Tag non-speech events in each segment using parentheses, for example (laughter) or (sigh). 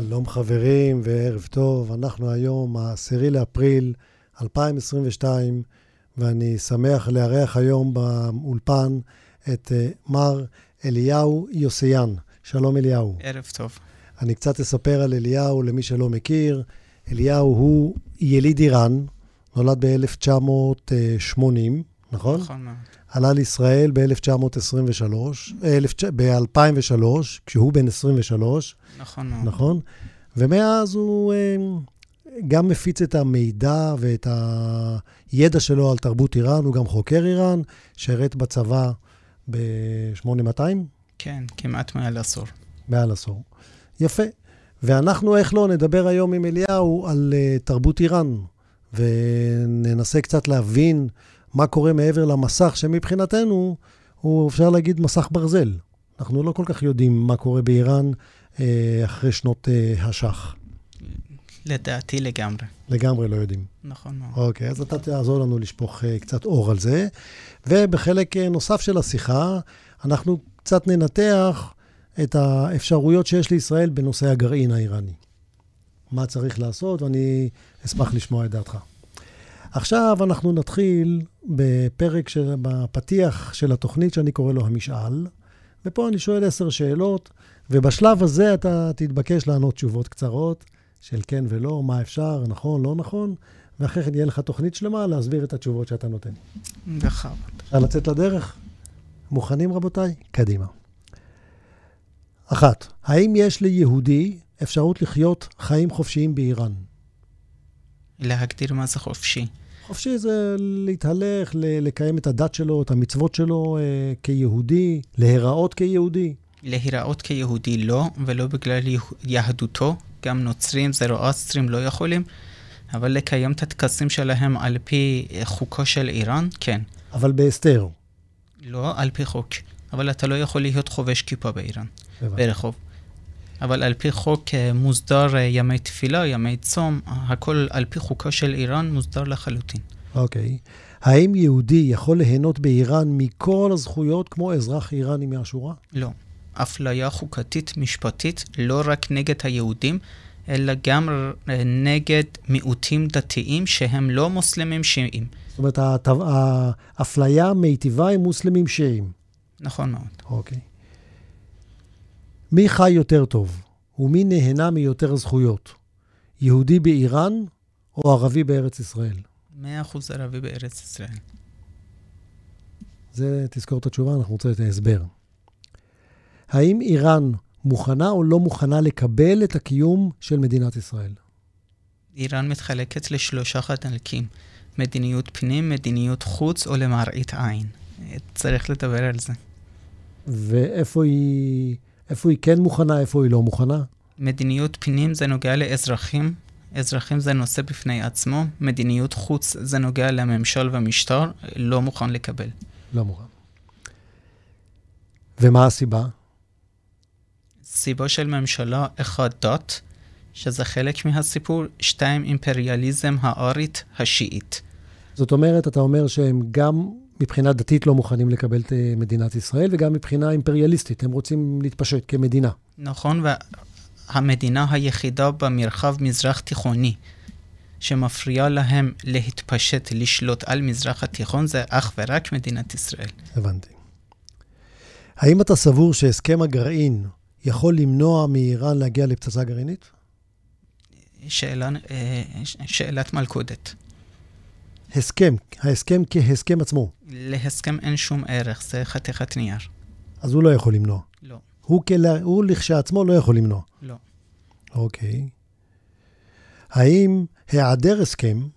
שלום חברים וערב טוב, אנחנו היום ה-10 לאפריל 2022, ואני שמח לארח היום באולפן את uh, מר אליהו יוסיאן. שלום אליהו. ערב טוב. אני קצת אספר על אליהו למי שלא מכיר. אליהו הוא יליד איראן, נולד ב-1980, נכון? נכון מאוד. עלה לישראל ב-1923, ב-2003, כשהוא בן 23. נכון מאוד. נכון? ומאז הוא אה, גם מפיץ את המידע ואת הידע שלו על תרבות איראן, הוא גם חוקר איראן, שירת בצבא ב-8200? כן, כמעט מעל עשור. מעל עשור. יפה. ואנחנו, איך לא, נדבר היום עם אליהו על uh, תרבות איראן, וננסה קצת להבין מה קורה מעבר למסך, שמבחינתנו הוא, אפשר להגיד, מסך ברזל. אנחנו לא כל כך יודעים מה קורה באיראן uh, אחרי שנות uh, השח. לדעתי לגמרי. לגמרי לא יודעים. נכון מאוד. אוקיי, אז אתה תעזור לנו לשפוך uh, קצת אור על זה. ובחלק uh, נוסף של השיחה, אנחנו קצת ננתח את האפשרויות שיש לישראל בנושא הגרעין האיראני. מה צריך לעשות, ואני אשמח לשמוע את דעתך. עכשיו אנחנו נתחיל בפרק, של, בפתיח של התוכנית שאני קורא לו המשאל, ופה אני שואל עשר שאלות, ובשלב הזה אתה תתבקש לענות תשובות קצרות של כן ולא, מה אפשר, נכון, לא נכון, ואחרי כן יהיה לך תוכנית שלמה להסביר את התשובות שאתה נותן. בכבוד. אפשר לצאת לדרך? מוכנים, רבותיי? קדימה. אחת, האם יש ליהודי אפשרות לחיות חיים חופשיים באיראן? להגדיר מה זה חופשי. חופשי זה להתהלך, לקיים את הדת שלו, את המצוות שלו אה, כיהודי, להיראות כיהודי. להיראות כיהודי לא, ולא בגלל יהדותו. גם נוצרים, זרועסטרים לא יכולים, אבל לקיים את הטקסים שלהם על פי חוקו של איראן, כן. אבל בהסתר. לא, על פי חוק. אבל אתה לא יכול להיות חובש כיפה באיראן, ברחוב. אבל על פי חוק אה, מוסדר אה, ימי תפילה, ימי צום, הכל על פי חוקו של איראן מוסדר לחלוטין. אוקיי. Okay. האם יהודי יכול ליהנות באיראן מכל הזכויות כמו אזרח איראני מהשורה? לא. אפליה חוקתית משפטית לא רק נגד היהודים, אלא גם אה, נגד מיעוטים דתיים שהם לא מוסלמים שיעים. זאת אומרת, האפליה מיטיבה עם מוסלמים שיעים. נכון מאוד. אוקיי. מי חי יותר טוב, ומי נהנה מיותר זכויות? יהודי באיראן או ערבי בארץ ישראל? מאה אחוז ערבי בארץ ישראל. זה, תזכור את התשובה, אנחנו רוצים את ההסבר. האם איראן מוכנה או לא מוכנה לקבל את הקיום של מדינת ישראל? איראן מתחלקת לשלושה חלקים, מדיניות פנים, מדיניות חוץ או למראית עין. צריך לדבר על זה. ואיפה היא, איפה היא כן מוכנה, איפה היא לא מוכנה? מדיניות פנים זה נוגע לאזרחים, אזרחים זה נושא בפני עצמו, מדיניות חוץ זה נוגע לממשל ומשטר, לא מוכן לקבל. לא מוכן. ומה הסיבה? סיבה של ממשלה, אחד, דת, שזה חלק מהסיפור, שתיים, אימפריאליזם הארית השיעית. זאת אומרת, אתה אומר שהם גם מבחינה דתית לא מוכנים לקבל את אה, מדינת ישראל, וגם מבחינה אימפריאליסטית, הם רוצים להתפשט כמדינה. נכון, והמדינה היחידה במרחב מזרח תיכוני שמפריעה להם להתפשט, לשלוט על מזרח התיכון, זה אך ורק מדינת ישראל. הבנתי. האם אתה סבור שהסכם הגרעין יכול למנוע מאיראן להגיע לפצצה גרעינית? שאלה, אה, שאלת מלכודת. הסכם, ההסכם כהסכם עצמו. להסכם אין שום ערך, זה חתיכת נייר. אז הוא לא יכול למנוע. לא. הוא, כלה, הוא לכשעצמו לא יכול למנוע. לא. אוקיי. האם היעדר הסכם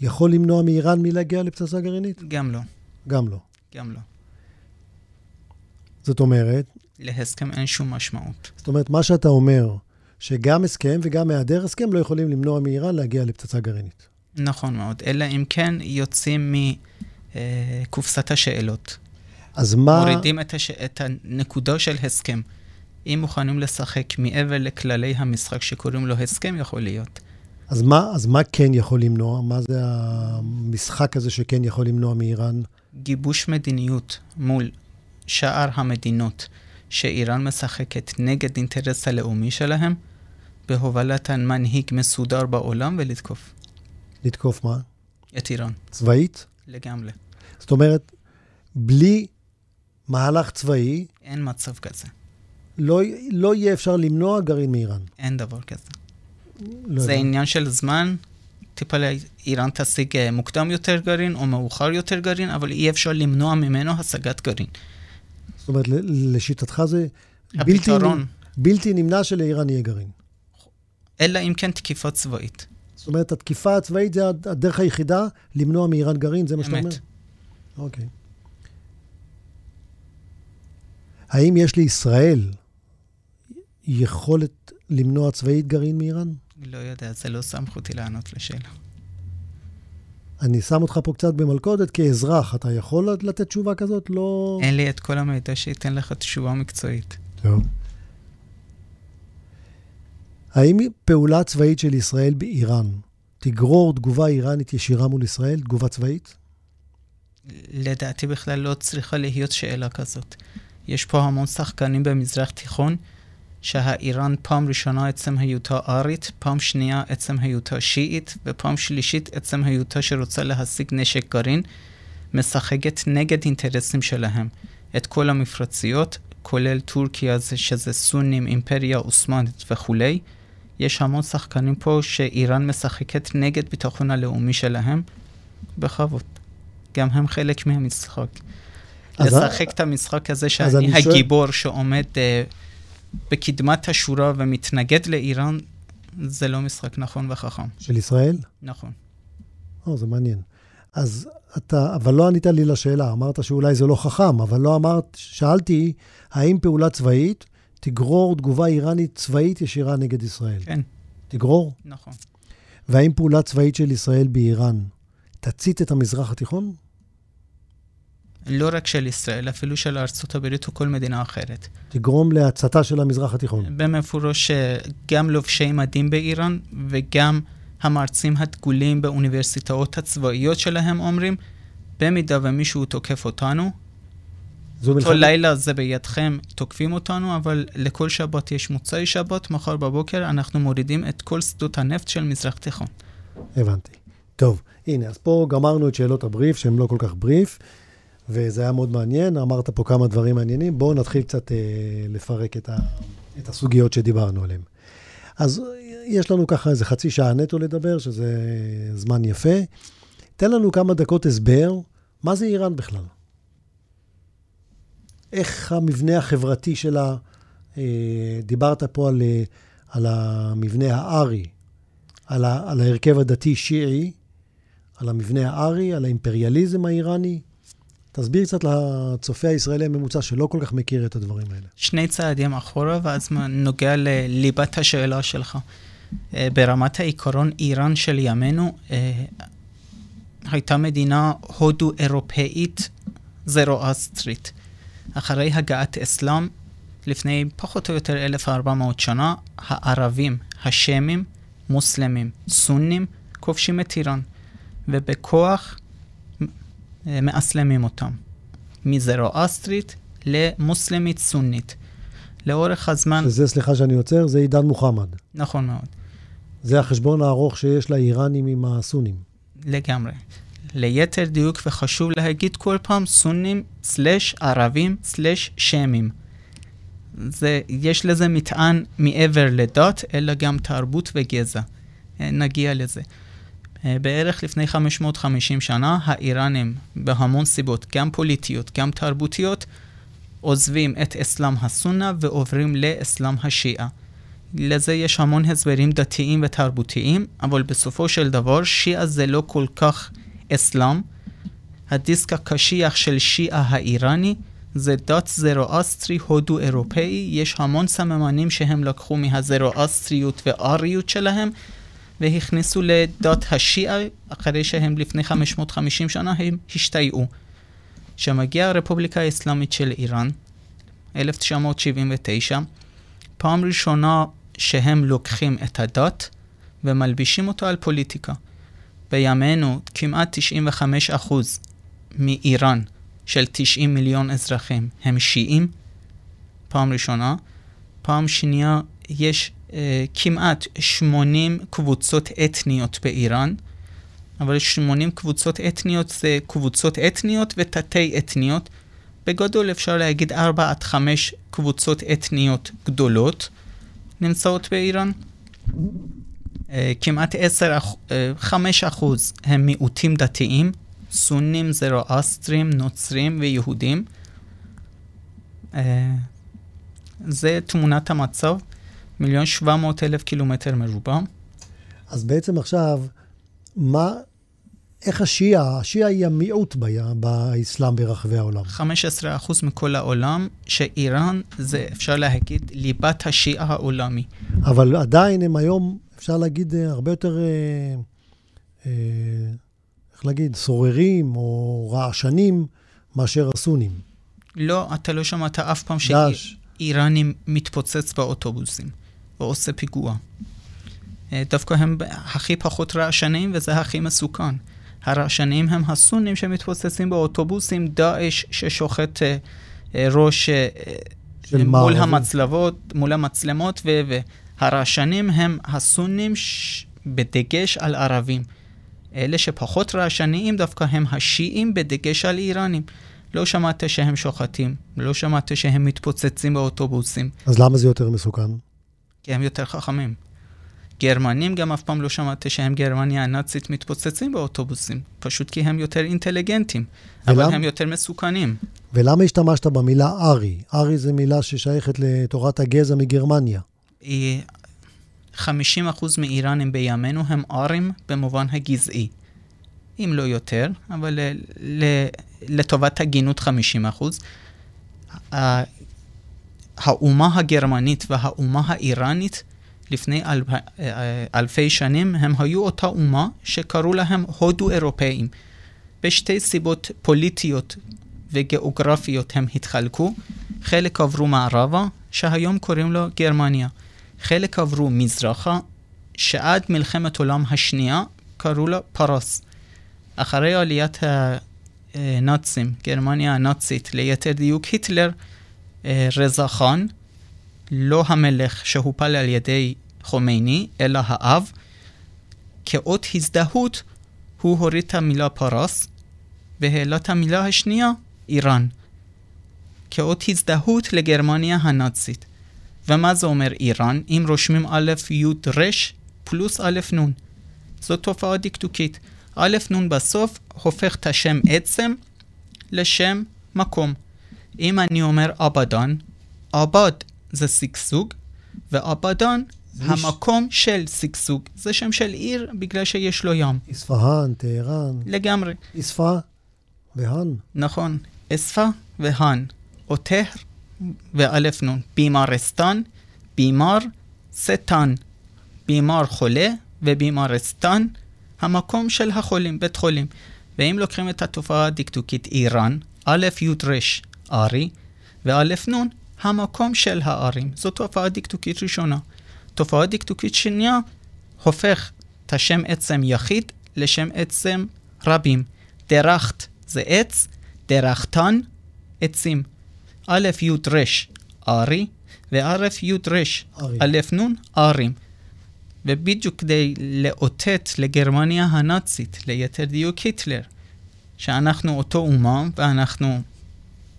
יכול למנוע מאיראן מלהגיע לפצצה גרעינית? גם לא. גם לא. גם לא. זאת אומרת... להסכם אין שום משמעות. זאת אומרת, מה שאתה אומר, שגם הסכם וגם היעדר הסכם לא יכולים למנוע מאיראן להגיע לפצצה גרעינית. נכון מאוד, אלא אם כן יוצאים מקופסת השאלות. אז מה... מורידים את, הש... את הנקודה של הסכם. אם מוכנים לשחק מעבר לכללי המשחק שקוראים לו הסכם, יכול להיות. אז מה, אז מה כן יכול למנוע? מה זה המשחק הזה שכן יכול למנוע מאיראן? גיבוש מדיניות מול שאר המדינות שאיראן משחקת נגד אינטרס הלאומי שלהם, בהובלת מנהיג מסודר בעולם ולתקוף. לתקוף מה? את איראן. צבאית? לגמרי. זאת אומרת, בלי מהלך צבאי... אין מצב כזה. לא, לא יהיה אפשר למנוע גרעין מאיראן. אין דבר כזה. לא זה יודע. עניין של זמן, טיפה איראן תשיג אה, מוקדם יותר גרעין או מאוחר יותר גרעין, אבל אי אפשר למנוע ממנו השגת גרעין. זאת אומרת, לשיטתך זה בלתי, בלתי נמנע שלאיראן יהיה גרעין. אלא אם כן תקיפה צבאית. זאת אומרת, התקיפה הצבאית זה הדרך היחידה למנוע מאיראן גרעין, זה מה שאתה אומר? אמת. אוקיי. האם יש לישראל יכולת למנוע צבאית גרעין מאיראן? לא יודע, זה לא סמכותי לענות לשאלה. אני שם אותך פה קצת במלכודת כאזרח, אתה יכול לתת תשובה כזאת? לא... אין לי את כל המידע שייתן לך תשובה מקצועית. טוב. האם פעולה צבאית של ישראל באיראן תגרור תגובה איראנית ישירה מול ישראל, תגובה צבאית? לדעתי בכלל לא צריכה להיות שאלה כזאת. יש פה המון שחקנים במזרח תיכון, שהאיראן פעם ראשונה עצם היותה ארית, פעם שנייה עצם היותה שיעית, ופעם שלישית עצם היותה שרוצה להשיג נשק גרעין, משחקת נגד אינטרסים שלהם. את כל המפרציות, כולל טורקיה, שזה סונים, אימפריה עות'מאנית וכולי. יש המון שחקנים פה שאיראן משחקת נגד ביטחון הלאומי שלהם, בכבוד. גם הם חלק מהמשחק. לשחק את המשחק הזה שאני הגיבור שואל... שעומד uh, בקדמת השורה ומתנגד לאיראן, זה לא משחק נכון וחכם. של ישראל? נכון. או, זה מעניין. אז אתה, אבל לא ענית לי לשאלה, אמרת שאולי זה לא חכם, אבל לא אמרת, שאלתי, האם פעולה צבאית תגרור תגובה איראנית צבאית ישירה נגד ישראל? כן. תגרור? נכון. והאם פעולה צבאית של ישראל באיראן תצית את המזרח התיכון? לא רק של ישראל, אפילו של ארצות הברית או כל מדינה אחרת. תגרום להצתה של המזרח התיכון. במפורש גם לובשי מדים באיראן וגם המרצים הדגולים באוניברסיטאות הצבאיות שלהם אומרים, במידה ומישהו תוקף אותנו, אותו מלחמת... לילה זה בידכם, תוקפים אותנו, אבל לכל שבת יש מוצאי שבת, מחר בבוקר אנחנו מורידים את כל שדות הנפט של מזרח תיכון. הבנתי. טוב, הנה, אז פה גמרנו את שאלות הבריף, שהן לא כל כך בריף. וזה היה מאוד מעניין, אמרת פה כמה דברים מעניינים. בואו נתחיל קצת אה, לפרק את, ה, את הסוגיות שדיברנו עליהן. אז יש לנו ככה איזה חצי שעה נטו לדבר, שזה זמן יפה. תן לנו כמה דקות הסבר, מה זה איראן בכלל? איך המבנה החברתי שלה, אה, דיברת פה על, אה, על המבנה הארי, על, ה, על ההרכב הדתי-שיעי, על המבנה הארי, על האימפריאליזם האיראני. תסביר קצת לצופה הישראלי הממוצע שלא כל כך מכיר את הדברים האלה. שני צעדים אחורה, ואז נוגע לליבת השאלה שלך. אה, ברמת העיקרון, איראן של ימינו הייתה מדינה הודו-אירופאית זרואסטרית. אחרי הגעת אסלאם, לפני פחות או יותר 1,400 שנה, הערבים, השמים, מוסלמים, סונים, כובשים את איראן. ובכוח מאסלמים אותם. מזרואסטרית למוסלמית סונית. לאורך הזמן... שזה, סליחה שאני עוצר, זה עידן מוחמד. נכון מאוד. זה החשבון הארוך שיש לאיראנים עם הסונים. לגמרי. ליתר דיוק וחשוב להגיד כל פעם סונים סלש ערבים סלש שמים. זה, יש לזה מטען מעבר לדת, אלא גם תרבות וגזע. אה, נגיע לזה. אה, בערך לפני 550 שנה, האיראנים, בהמון סיבות, גם פוליטיות, גם תרבותיות, עוזבים את אסלאם הסונה ועוברים לאסלאם השיעה. לזה יש המון הסברים דתיים ותרבותיים, אבל בסופו של דבר שיעה זה לא כל כך אסלאם. הדיסק הקשיח של שיעה האיראני זה דת זרואסטרי הודו אירופאי, יש המון סממנים שהם לקחו מהזרואסטריות והאריות שלהם, והכניסו לדת השיעה, אחרי שהם לפני 550 שנה הם השתייעו. כשמגיעה הרפובליקה האסלאמית של איראן, 1979, פעם ראשונה שהם לוקחים את הדת ומלבישים אותו על פוליטיקה. בימינו כמעט 95% מאיראן של 90 מיליון אזרחים הם שיעים, פעם ראשונה. פעם שנייה, יש כמעט 80 קבוצות אתניות באיראן, אבל 80 קבוצות אתניות זה קבוצות אתניות ותתי אתניות. בגדול אפשר להגיד 4 עד 5 קבוצות אתניות גדולות נמצאות באיראן. כמעט 10, 5 אחוז הם מיעוטים דתיים, סונים, זרואסטרים, נוצרים ויהודים. זה תמונת המצב, מיליון שבע מאות אלף קילומטר מרובע. אז בעצם עכשיו, מה, איך השיעה, השיעה היא המיעוט באסלאם ברחבי העולם. 15% מכל העולם, שאיראן זה, אפשר להגיד, ליבת השיעה העולמי. אבל עדיין הם היום, אפשר להגיד, אה, הרבה יותר, אה, אה, איך להגיד, סוררים או רעשנים מאשר הסונים. לא, אתה לא שמעת אף פעם שאיראני מתפוצץ באוטובוסים או עושה פיגוע. דווקא הם הכי פחות רעשנים וזה הכי מסוכן. הרעשנים הם הסונים שמתפוצצים באוטובוסים, דאעש ששוחט ראש מול. המצלבות, מול המצלמות, ו, והרעשנים הם הסונים ש... בדגש על ערבים. אלה שפחות רעשניים דווקא הם השיעים בדגש על איראנים. לא שמעת שהם שוחטים, לא שמעת שהם מתפוצצים באוטובוסים. אז למה זה יותר מסוכן? כי הם יותר חכמים. גרמנים גם אף פעם לא שמעתי שהם גרמניה הנאצית מתפוצצים באוטובוסים, פשוט כי הם יותר אינטליגנטים, ולמה? אבל הם יותר מסוכנים. ולמה השתמשת במילה ארי? ארי זה מילה ששייכת לתורת הגזע מגרמניה. 50% מאיראנים בימינו הם ארים במובן הגזעי. אם לא יותר, אבל לטובת הגינות 50%. האומה הגרמנית והאומה האיראנית לפני אל, אה, אה, אלפי שנים, הם היו אותה אומה שקראו להם הודו אירופאים. בשתי סיבות פוליטיות וגיאוגרפיות הם התחלקו. חלק עברו מערבה, שהיום קוראים לו גרמניה. חלק עברו מזרחה, שעד מלחמת עולם השנייה קראו לו פרס. אחרי עליית הנאצים, גרמניה הנאצית, ליתר דיוק היטלר, אה, רזה חאן, לא המלך שהופל על ידי חומייני, אלא האב. כאות הזדהות הוא הוריד את המילה פרס והעלה את המילה השנייה, איראן. כאות הזדהות לגרמניה הנאצית. ומה זה אומר איראן? אם רושמים א' י' ר' פלוס א' נ'. זו תופעה דקדוקית. א' נ' בסוף הופך את השם עצם לשם מקום. אם אני אומר אבדן, אבד זה שגשוג, ואבדן, המקום ש... של שגשוג. זה שם של עיר בגלל שיש לו ים. אספהאן, טהרן. לגמרי. אספה והאן. נכון, אספה והאן. או טהר ואלף נון. בימרסטן, בימר, סטן. בימר חולה ובימרסטן, המקום של החולים, בית חולים. ואם לוקחים את התופעה הדקדוקית איראן, א' י' ר' ארי, וא' נ' המקום של הערים. זו תופעה דקדוקית ראשונה. תופעה דקדוקית שנייה הופך את השם עצם יחיד לשם עצם רבים. דרכת זה עץ, דרכתן עצים. א' י' ר' ארי, וא' י' ר' א' נ' ארים. ובדיוק כדי לאותת לגרמניה הנאצית, ליתר דיוק היטלר, שאנחנו אותו אומה ואנחנו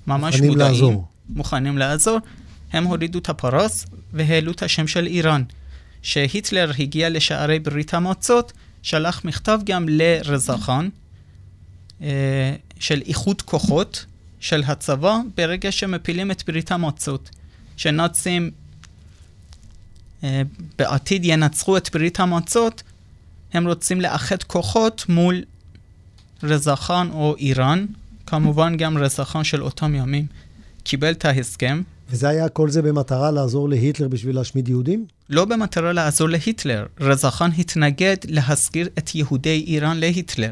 ממש מודעים. לעזור. מוכנים לעזור, הם הורידו את הפרס והעלו את השם של איראן. כשהיטלר הגיע לשערי ברית המועצות, שלח מכתב גם לרזחן אה, של איחוד כוחות של הצבא ברגע שמפילים את ברית המועצות. שנאצים אה, בעתיד ינצחו את ברית המועצות, הם רוצים לאחד כוחות מול רזחן או איראן, כמובן גם רזחן של אותם ימים. קיבל את ההסכם. וזה היה כל זה במטרה לעזור להיטלר בשביל להשמיד יהודים? לא במטרה לעזור להיטלר. רזחן התנגד להסגיר את יהודי איראן להיטלר.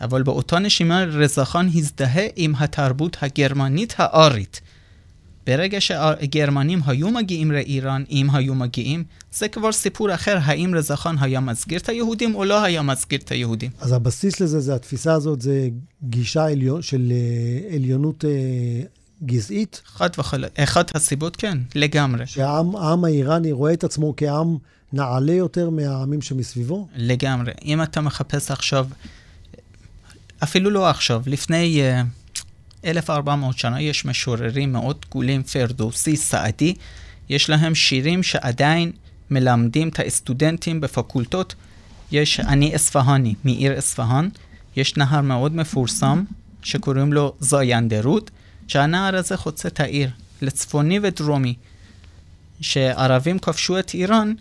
אבל באותה נשימה רזחן הזדהה עם התרבות הגרמנית הארית. ברגע שהגרמנים היו מגיעים לאיראן, אם היו מגיעים, זה כבר סיפור אחר, האם רזחן היה מסגיר את היהודים או לא היה מסגיר את היהודים. אז הבסיס לזה, זה התפיסה הזאת, זה גישה עליון, של אה, עליונות אה, גזעית? חד וחלק. אחת הסיבות, כן, לגמרי. שהעם האיראני רואה את עצמו כעם נעלה יותר מהעמים שמסביבו? לגמרי. אם אתה מחפש עכשיו, אפילו לא עכשיו, לפני uh, 1400 שנה יש משוררים מאוד דגולים, פרדוסי, סעדי, יש להם שירים שעדיין מלמדים את הסטודנטים בפקולטות. יש אני אספהני, מעיר אספהן, יש נהר מאוד מפורסם שקוראים לו זויינדרות, שהנהר הזה חוצה את העיר לצפוני ודרומי. כשערבים כבשו את איראן,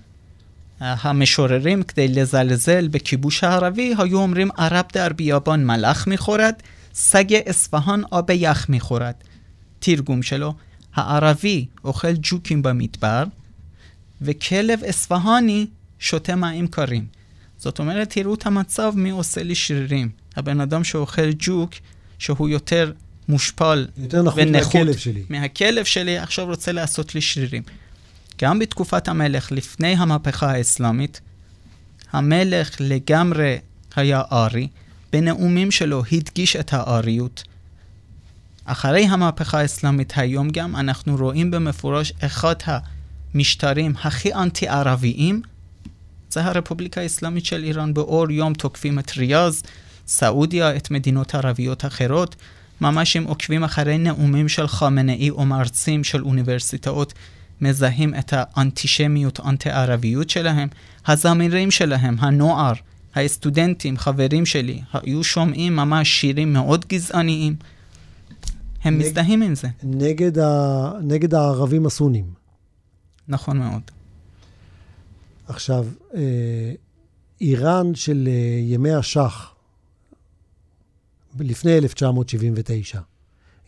המשוררים כדי לזלזל בכיבוש הערבי היו אומרים ערב در بیابان מלח میخورد سگ اصفهان آب یخ میخورد تیرگوم شلو הערבי אוכל ג'וקים במדבר וכלב אספהאני שותה מים קרים. זאת אומרת, תראו את המצב מי עושה לי שרירים. הבן אדם שאוכל ג'וק, שהוא יותר מושפל יותר ונכות מהכלב שלי. מהכלב שלי, עכשיו רוצה לעשות לי שרירים. גם בתקופת המלך, לפני המהפכה האסלאמית, המלך לגמרי היה ארי, בנאומים שלו הדגיש את האריות. אחרי המהפכה האסלאמית היום גם אנחנו רואים במפורש אחד המשטרים הכי אנטי-ערביים זה הרפובליקה האסלאמית של איראן באור יום תוקפים את ריאז, סעודיה, את מדינות ערביות אחרות. ממש הם עוקבים אחרי נאומים של חמנאי או מרצים של אוניברסיטאות, מזהים את האנטישמיות, האנטי-ערביות שלהם. הזמירים שלהם, הנוער, הסטודנטים, חברים שלי, היו שומעים ממש שירים מאוד גזעניים. הם נג... מזדהים עם זה. נגד, ה... נגד הערבים הסונים. נכון מאוד. עכשיו, אה, איראן של אה, ימי השח, לפני 1979,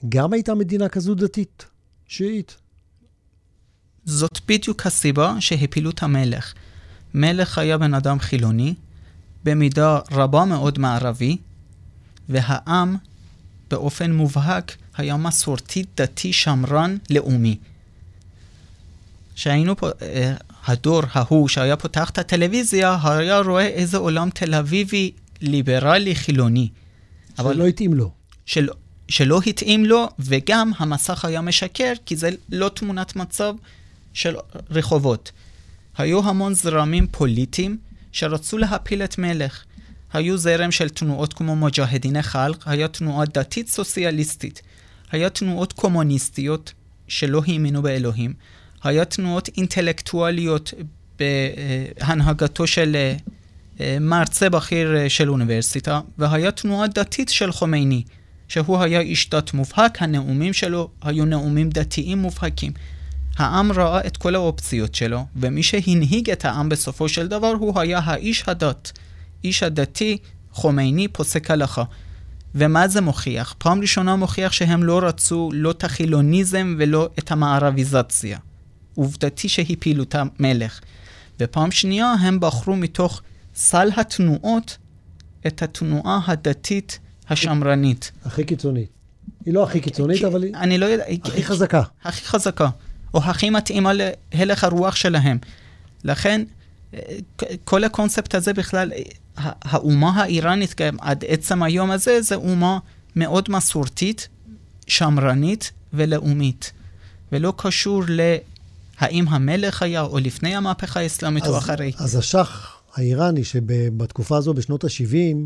גם הייתה מדינה כזו דתית, שיעית. זאת בדיוק הסיבה שהפילו את המלך. מלך היה בן אדם חילוני, במידה רבה מאוד מערבי, והעם באופן מובהק היה מסורתי, דתי, שמרן, לאומי. שהיינו פה, אה, הדור ההוא שהיה פותח את הטלוויזיה, היה רואה איזה עולם תל אביבי ליברלי חילוני. שלא אבל... התאים לו. של... שלא התאים לו, וגם המסך היה משקר, כי זה לא תמונת מצב של רחובות. היו המון זרמים פוליטיים שרצו להפיל את מלך. היו זרם של תנועות כמו מג'הדיני חלק, היה תנועה דתית סוציאליסטית, היה תנועות קומוניסטיות שלא האמינו באלוהים, היה תנועות אינטלקטואליות בהנהגתו של אה, אה, מרצה בכיר אה, של אוניברסיטה, והיה תנועה דתית של חומייני, שהוא היה איש דת מובהק, הנאומים שלו היו נאומים דתיים מובהקים. העם ראה את כל האופציות שלו, ומי שהנהיג את העם בסופו של דבר הוא היה האיש הדת. איש הדתי, חומייני, פוסק הלכה. ומה זה מוכיח? פעם ראשונה מוכיח שהם לא רצו לא את החילוניזם ולא את המערביזציה. עובדתי שהפילו את המלך. ופעם שנייה הם בחרו מתוך סל התנועות את התנועה הדתית השמרנית. הכי קיצונית. היא לא הכי קיצונית, אבל היא... אני לא יודע... הכי חזקה. הכי חזקה. או הכי מתאימה להלך הרוח שלהם. לכן, כל הקונספט הזה בכלל, האומה האיראנית עד עצם היום הזה, זה אומה מאוד מסורתית, שמרנית ולאומית. ולא קשור להאם המלך היה או לפני המהפכה האסלאמית או אחרי. אז השח האיראני, שבתקופה הזו, בשנות ה-70,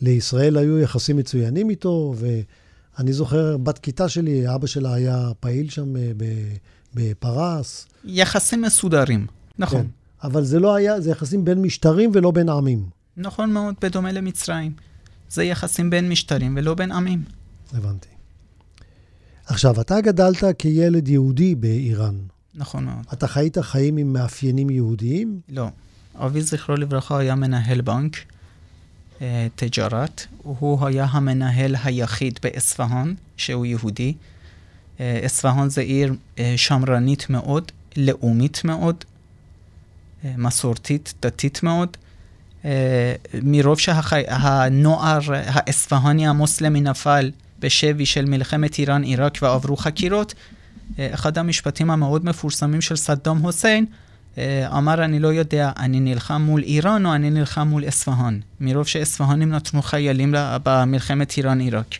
לישראל היו יחסים מצוינים איתו, ואני זוכר, בת כיתה שלי, אבא שלה היה פעיל שם אה, בפרס. יחסים מסודרים, נכון. כן, אבל זה לא היה, זה יחסים בין משטרים ולא בין עמים. נכון מאוד, בדומה למצרים. זה יחסים בין משטרים ולא בין עמים. הבנתי. עכשיו, אתה גדלת כילד יהודי באיראן. נכון מאוד. אתה חיית חיים עם מאפיינים יהודיים? לא. אבי זכרו לברכה היה מנהל בנק, אה, תג'רת. הוא היה המנהל היחיד באספהאן, שהוא יהודי. אה, אספהאן זה עיר אה, שמרנית מאוד, לאומית מאוד, מסורתית, דתית מאוד. מרוב שהנוער האספהני המוסלמי נפל בשבי של מלחמת איראן-עיראק ועברו חקירות, אחד המשפטים המאוד מפורסמים של סדאם חוסיין אה, אמר, אני לא יודע, אני נלחם מול איראן או אני נלחם מול אספהאן. מרוב שאספהאנים נתנו חיילים במלחמת איראן-עיראק.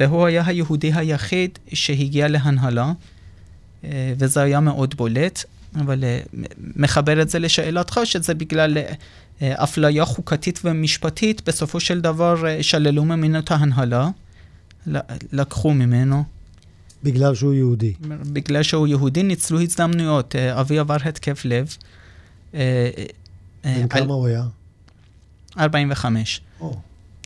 והוא היה היהודי היחיד שהגיע להנהלה, אה, וזה היה מאוד בולט, אבל אה, מחבר את זה לשאלתך, שזה בגלל אפליה חוקתית ומשפטית, בסופו של דבר שללו ממנו את ההנהלה, לקחו ממנו. בגלל שהוא יהודי. בגלל שהוא יהודי, ניצלו הזדמנויות. אבי עבר התקף לב. בן כמה הוא היה? 45. או,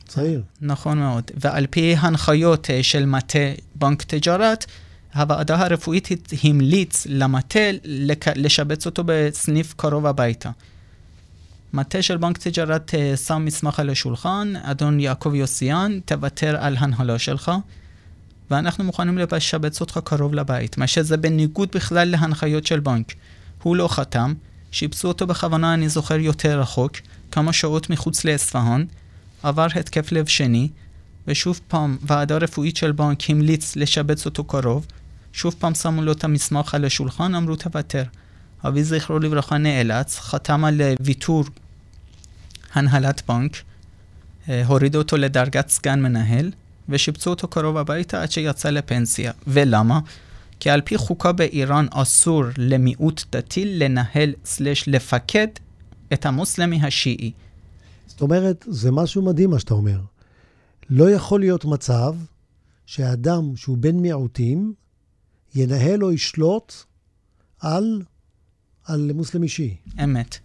צעיר. נכון מאוד. ועל פי הנחיות אה, של מטה בנק תג'רת, הוועדה הרפואית המליץ למטה לשבץ אותו בסניף קרוב הביתה. מטה של בנק תג'רת אה, שם מסמך על השולחן, אדון יעקב יוסיאן, תוותר על הנהלה שלך, ואנחנו מוכנים לשבץ אותך קרוב לבית, מה שזה בניגוד בכלל להנחיות של בנק. הוא לא חתם, שיבצו אותו בכוונה, אני זוכר, יותר רחוק, כמה שעות מחוץ לאספהאן, עבר התקף לב שני, ושוב פעם ועדה רפואית של בנק המליץ לשבץ אותו קרוב, שוב פעם שמו לו את המסמך על השולחן, אמרו תוותר. אבי זכרו לברכה נאלץ, חתם על ויתור הנהלת בנק, אה, הורידו אותו לדרגת סגן מנהל, ושיבצו אותו קרוב הביתה עד שיצא לפנסיה. ולמה? כי על פי חוקה באיראן אסור למיעוט דתי לנהל סלש לפקד את המוסלמי השיעי. זאת אומרת, זה משהו מדהים מה שאתה אומר. לא יכול להיות מצב שאדם שהוא בן מיעוטים ינהל או ישלוט על, על מוסלמי שיעי. אמת.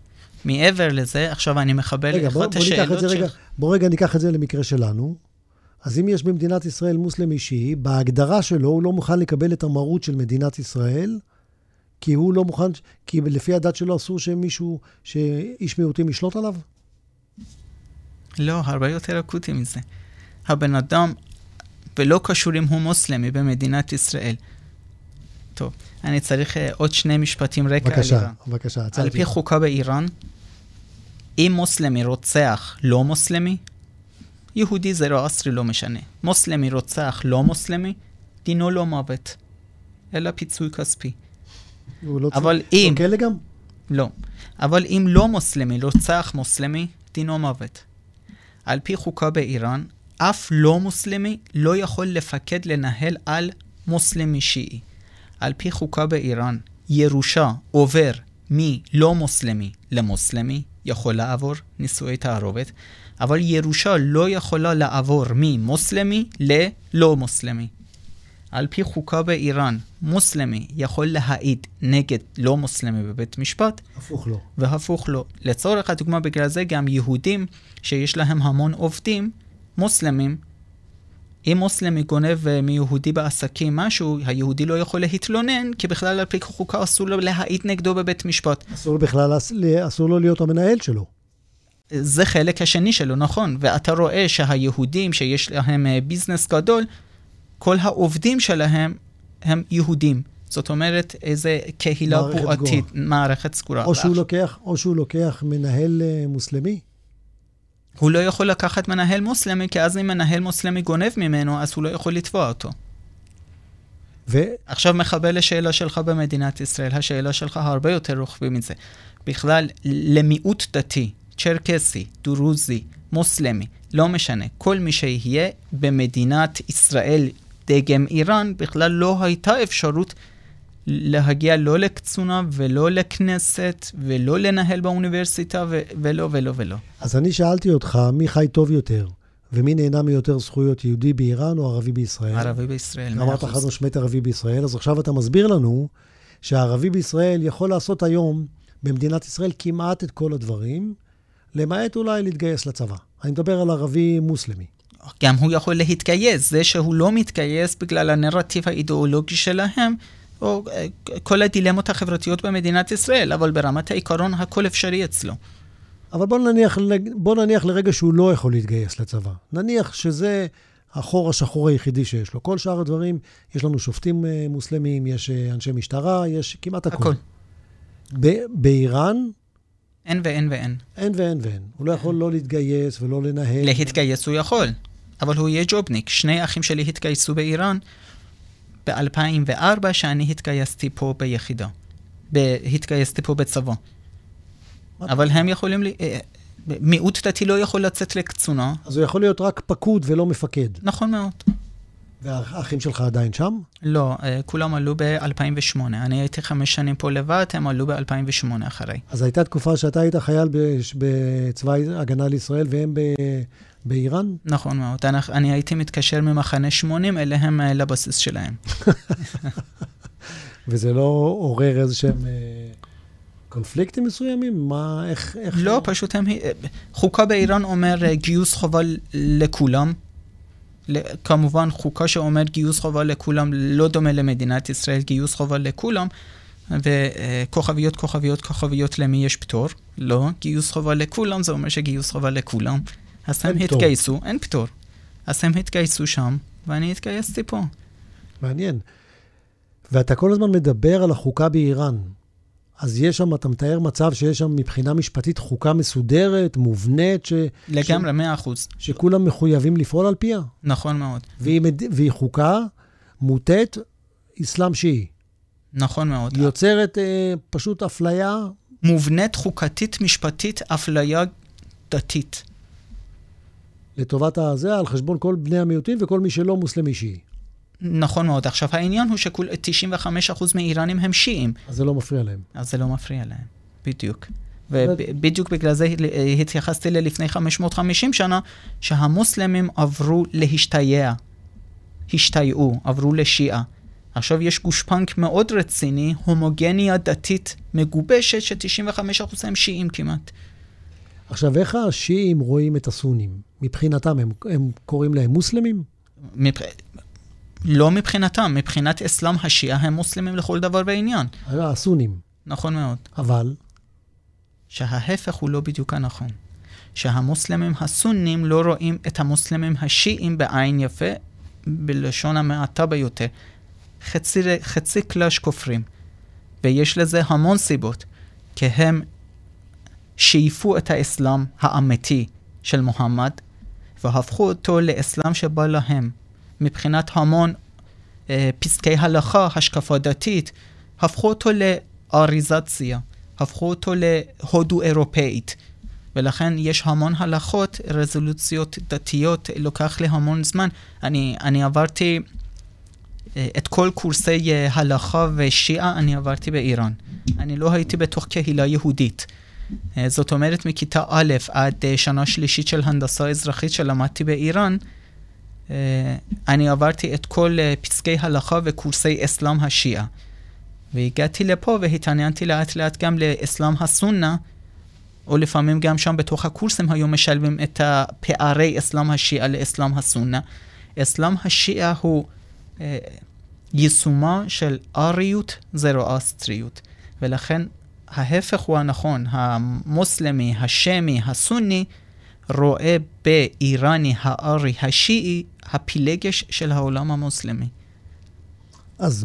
מעבר לזה, עכשיו אני מחבל אחת השאלות של... רגע, בוא רגע ניקח את זה למקרה שלנו. אז אם יש במדינת ישראל מוסלמי שיעי, בהגדרה שלו הוא לא מוכן לקבל את המרות של מדינת ישראל, כי הוא לא מוכן, כי לפי הדת שלו אסור שמישהו, שאיש מיעוטים ישלוט עליו? לא, הרבה יותר אקוטי מזה. הבן אדם, ולא קשור אם הוא מוסלמי במדינת ישראל. טוב, אני צריך uh, עוד שני משפטים רקע בבקשה, על איראן. בבקשה, בבקשה. על פי חוקה באיראן, אם מוסלמי רוצח לא מוסלמי, יהודי זרועסטרי לא משנה. מוסלמי רוצח לא מוסלמי, דינו לא מוות, אלא פיצוי כספי. הוא לא אבל צריך... אם... לא כלא גם? לא. אבל אם לא מוסלמי רוצח מוסלמי, דינו מוות. על פי חוקה באיראן, אף לא מוסלמי לא יכול לפקד לנהל על מוסלמי שיעי. על פי חוקה באיראן, ירושה עובר מלא מוסלמי למוסלמי, יכול לעבור נישואי תערובת, אבל ירושה לא יכולה לעבור ממוסלמי ללא מוסלמי. על פי חוקה באיראן, מוסלמי יכול להעיד נגד לא מוסלמי בבית משפט. הפוך לא. והפוך לא. לצורך הדוגמה, בגלל זה גם יהודים שיש להם המון עובדים, מוסלמים, אם מוסלמי גונב אה, מיהודי בעסקים משהו, היהודי לא יכול להתלונן, כי בכלל על פי חוקה אסור לו להעיד נגדו בבית משפט. אסור בכלל, אסור לו להיות המנהל שלו. זה חלק השני שלו, נכון. ואתה רואה שהיהודים שיש להם אה, ביזנס גדול, כל העובדים שלהם הם יהודים. זאת אומרת, איזה קהילה בועתית, מערכת סגורה. או שהוא, לוקח, או שהוא לוקח מנהל uh, מוסלמי. הוא לא יכול לקחת מנהל מוסלמי, כי אז אם מנהל מוסלמי גונב ממנו, אז הוא לא יכול לתבוע אותו. ו... עכשיו מחבל לשאלה שלך במדינת ישראל. השאלה שלך הרבה יותר רוחבי מזה. בכלל, למיעוט דתי, צ'רקסי, דרוזי, מוסלמי, לא משנה, כל מי שיהיה במדינת ישראל דגם איראן, בכלל לא הייתה אפשרות להגיע לא לקצונה ולא לכנסת ולא לנהל באוניברסיטה ו- ולא ולא ולא. אז אני שאלתי אותך, מי חי טוב יותר? ומי נהנה מיותר זכויות, יהודי באיראן או ערבי בישראל? ערבי בישראל, מאה. אמרת חד משמעית ערבי בישראל, אז עכשיו אתה מסביר לנו שהערבי בישראל יכול לעשות היום במדינת ישראל כמעט את כל הדברים, למעט אולי להתגייס לצבא. אני מדבר על ערבי מוסלמי. גם הוא יכול להתגייס. זה שהוא לא מתגייס בגלל הנרטיב האידיאולוגי שלהם, או אה, כל הדילמות החברתיות במדינת ישראל, אבל ברמת העיקרון הכל אפשרי אצלו. אבל בוא נניח, בוא נניח לרגע שהוא לא יכול להתגייס לצבא. נניח שזה החור השחור היחידי שיש לו. כל שאר הדברים, יש לנו שופטים אה, מוסלמים, יש אה, אנשי משטרה, יש כמעט הכול. הכל. באיראן, אין ואין ואין. אין ואין ואין. הוא לא יכול לא להתגייס ולא לנהל. להתגייס הוא יכול, אבל הוא יהיה ג'ובניק. שני אחים שלי התגייסו באיראן ב-2004, שאני התגייסתי פה ביחידה. התגייסתי פה בצבא. אבל הם יכולים... לי... אה, מיעוט דתי לא יכול לצאת לקצונה. אז הוא יכול להיות רק פקוד ולא מפקד. נכון מאוד. והאחים שלך עדיין שם? לא, אה, כולם עלו ב-2008. אני הייתי חמש שנים פה לבד, הם עלו ב-2008 אחרי. אז הייתה תקופה שאתה היית חייל בצבא הגנה לישראל והם ב... באיראן? נכון מאוד. אני, הייתי מתקשר ממחנה 80 אליהם אה, לבסיס שלהם. (laughs) וזה לא עורר איזה שהם... אה, קונפליקטים מסוימים? מה, איך... איך לא, הם... פשוט הם... חוקה באיראן אומר אה, גיוס חובה לכולם. כמובן, חוקה שאומר גיוס חובה לכולם לא דומה למדינת ישראל, גיוס חובה לכולם. וכוכביות, כוכביות, כוכביות, למי יש פטור? לא. גיוס חובה לכולם, זה אומר שגיוס חובה לכולם. אז הם פטור. התגייסו, אין פטור. אז הם התגייסו שם, ואני התגייסתי פה. מעניין. ואתה כל הזמן מדבר על החוקה באיראן. אז יש שם, אתה מתאר מצב שיש שם מבחינה משפטית חוקה מסודרת, מובנית, ש... לגמרי, מאה אחוז. שכולם מחויבים לפעול על פיה. נכון מאוד. והיא, מד... והיא חוקה מוטית אסלאם שיעי. נכון מאוד. היא יוצרת אה, פשוט אפליה... מובנית חוקתית משפטית, אפליה דתית. לטובת הזה, על חשבון כל בני המיעוטים וכל מי שלא מוסלמי שיעי. נכון מאוד. עכשיו, העניין הוא ש-95% מאיראנים הם שיעים. אז זה לא מפריע להם. אז זה לא מפריע להם, בדיוק. ובדיוק בגלל זה התייחסתי ללפני 550 שנה, שהמוסלמים עברו להשתייע, השתייעו, עברו לשיעה. עכשיו יש גושפנק מאוד רציני, הומוגניה דתית מגובשת, ש-95% הם שיעים כמעט. עכשיו, איך השיעים רואים את הסונים? מבחינתם, הם, הם קוראים להם מוסלמים? מבח... לא מבחינתם, מבחינת אסלאם השיעה הם מוסלמים לכל דבר ועניין. הסונים. נכון מאוד. אבל? שההפך הוא לא בדיוק הנכון. שהמוסלמים הסונים לא רואים את המוסלמים השיעים בעין יפה, בלשון המעטה ביותר. חצי, חצי קלאש כופרים. ויש לזה המון סיבות, כי הם שאיפו את האסלאם האמיתי של מוחמד, והפכו אותו לאסלאם שבא להם. מבחינת המון אה, פסקי הלכה, השקפה דתית, הפכו אותו לאריזציה, הפכו אותו להודו אירופאית. ולכן יש המון הלכות, רזולוציות דתיות, לוקח לי המון זמן. אני, אני עברתי אה, את כל קורסי אה, הלכה ושיעה, אני עברתי באיראן. אני לא הייתי בתוך קהילה יהודית. אה, זאת אומרת, מכיתה א' עד שנה שלישית של הנדסה אזרחית שלמדתי באיראן, אני עברתי את כל פסקי הלכה וקורסי אסלאם השיעה. והגעתי לפה והתעניינתי לאט לאט גם לאסלאם הסונה, או לפעמים גם שם בתוך הקורסים היו משלבים את הפערי אסלאם השיעה לאסלאם הסונה. אסלאם השיעה הוא אה, יישומה של אריות זרואסטריות, ולכן ההפך הוא הנכון, המוסלמי, השמי, הסוני, רואה באיראני הארי השיעי הפילגש של העולם המוסלמי. אז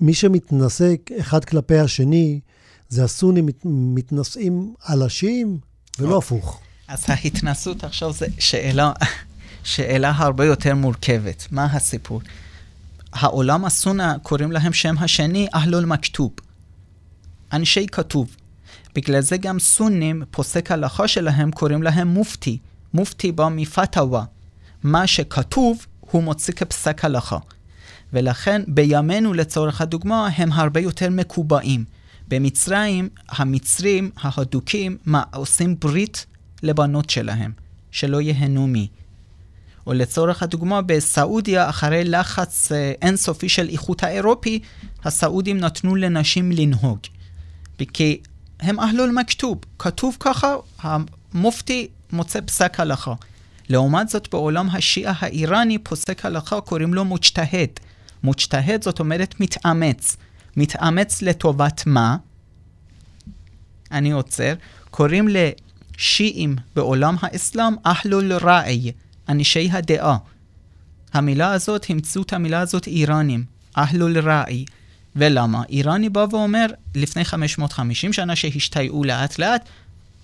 מי שמתנשא אחד כלפי השני, זה הסונים מת, מתנשאים על השיעים, ולא הפוך. אז ההתנסות עכשיו זו שאלה, שאלה הרבה יותר מורכבת. מה הסיפור? העולם הסונה, קוראים להם שם השני אהלול מכתוב. אנשי כתוב. בגלל זה גם סונים, פוסק הלכה שלהם, קוראים להם מופתי. מופתי בא מפתאווה. מה שכתוב, הוא מוציא כפסק הלכה. ולכן בימינו לצורך הדוגמה הם הרבה יותר מקובעים. במצרים המצרים ההדוקים מה, עושים ברית לבנות שלהם, שלא ייהנו מי. או לצורך הדוגמה בסעודיה אחרי לחץ אה, אינסופי של איכות האירופי, הסעודים נתנו לנשים לנהוג. כי הם אהלול מכתוב, כתוב ככה, המופתי מוצא פסק הלכה. לעומת זאת, בעולם השיעה האיראני, פוסק הלכה קוראים לו מוצ'תהד. מוצ'תהד זאת אומרת מתאמץ. מתאמץ לטובת מה? אני עוצר. קוראים לשיעים בעולם האסלאם אהלול ראי, אנשי הדעה. המילה הזאת, המצאו את המילה הזאת איראנים, אהלול ראי. ולמה? איראני בא ואומר, לפני 550 שנה שהשתייעו לאט לאט,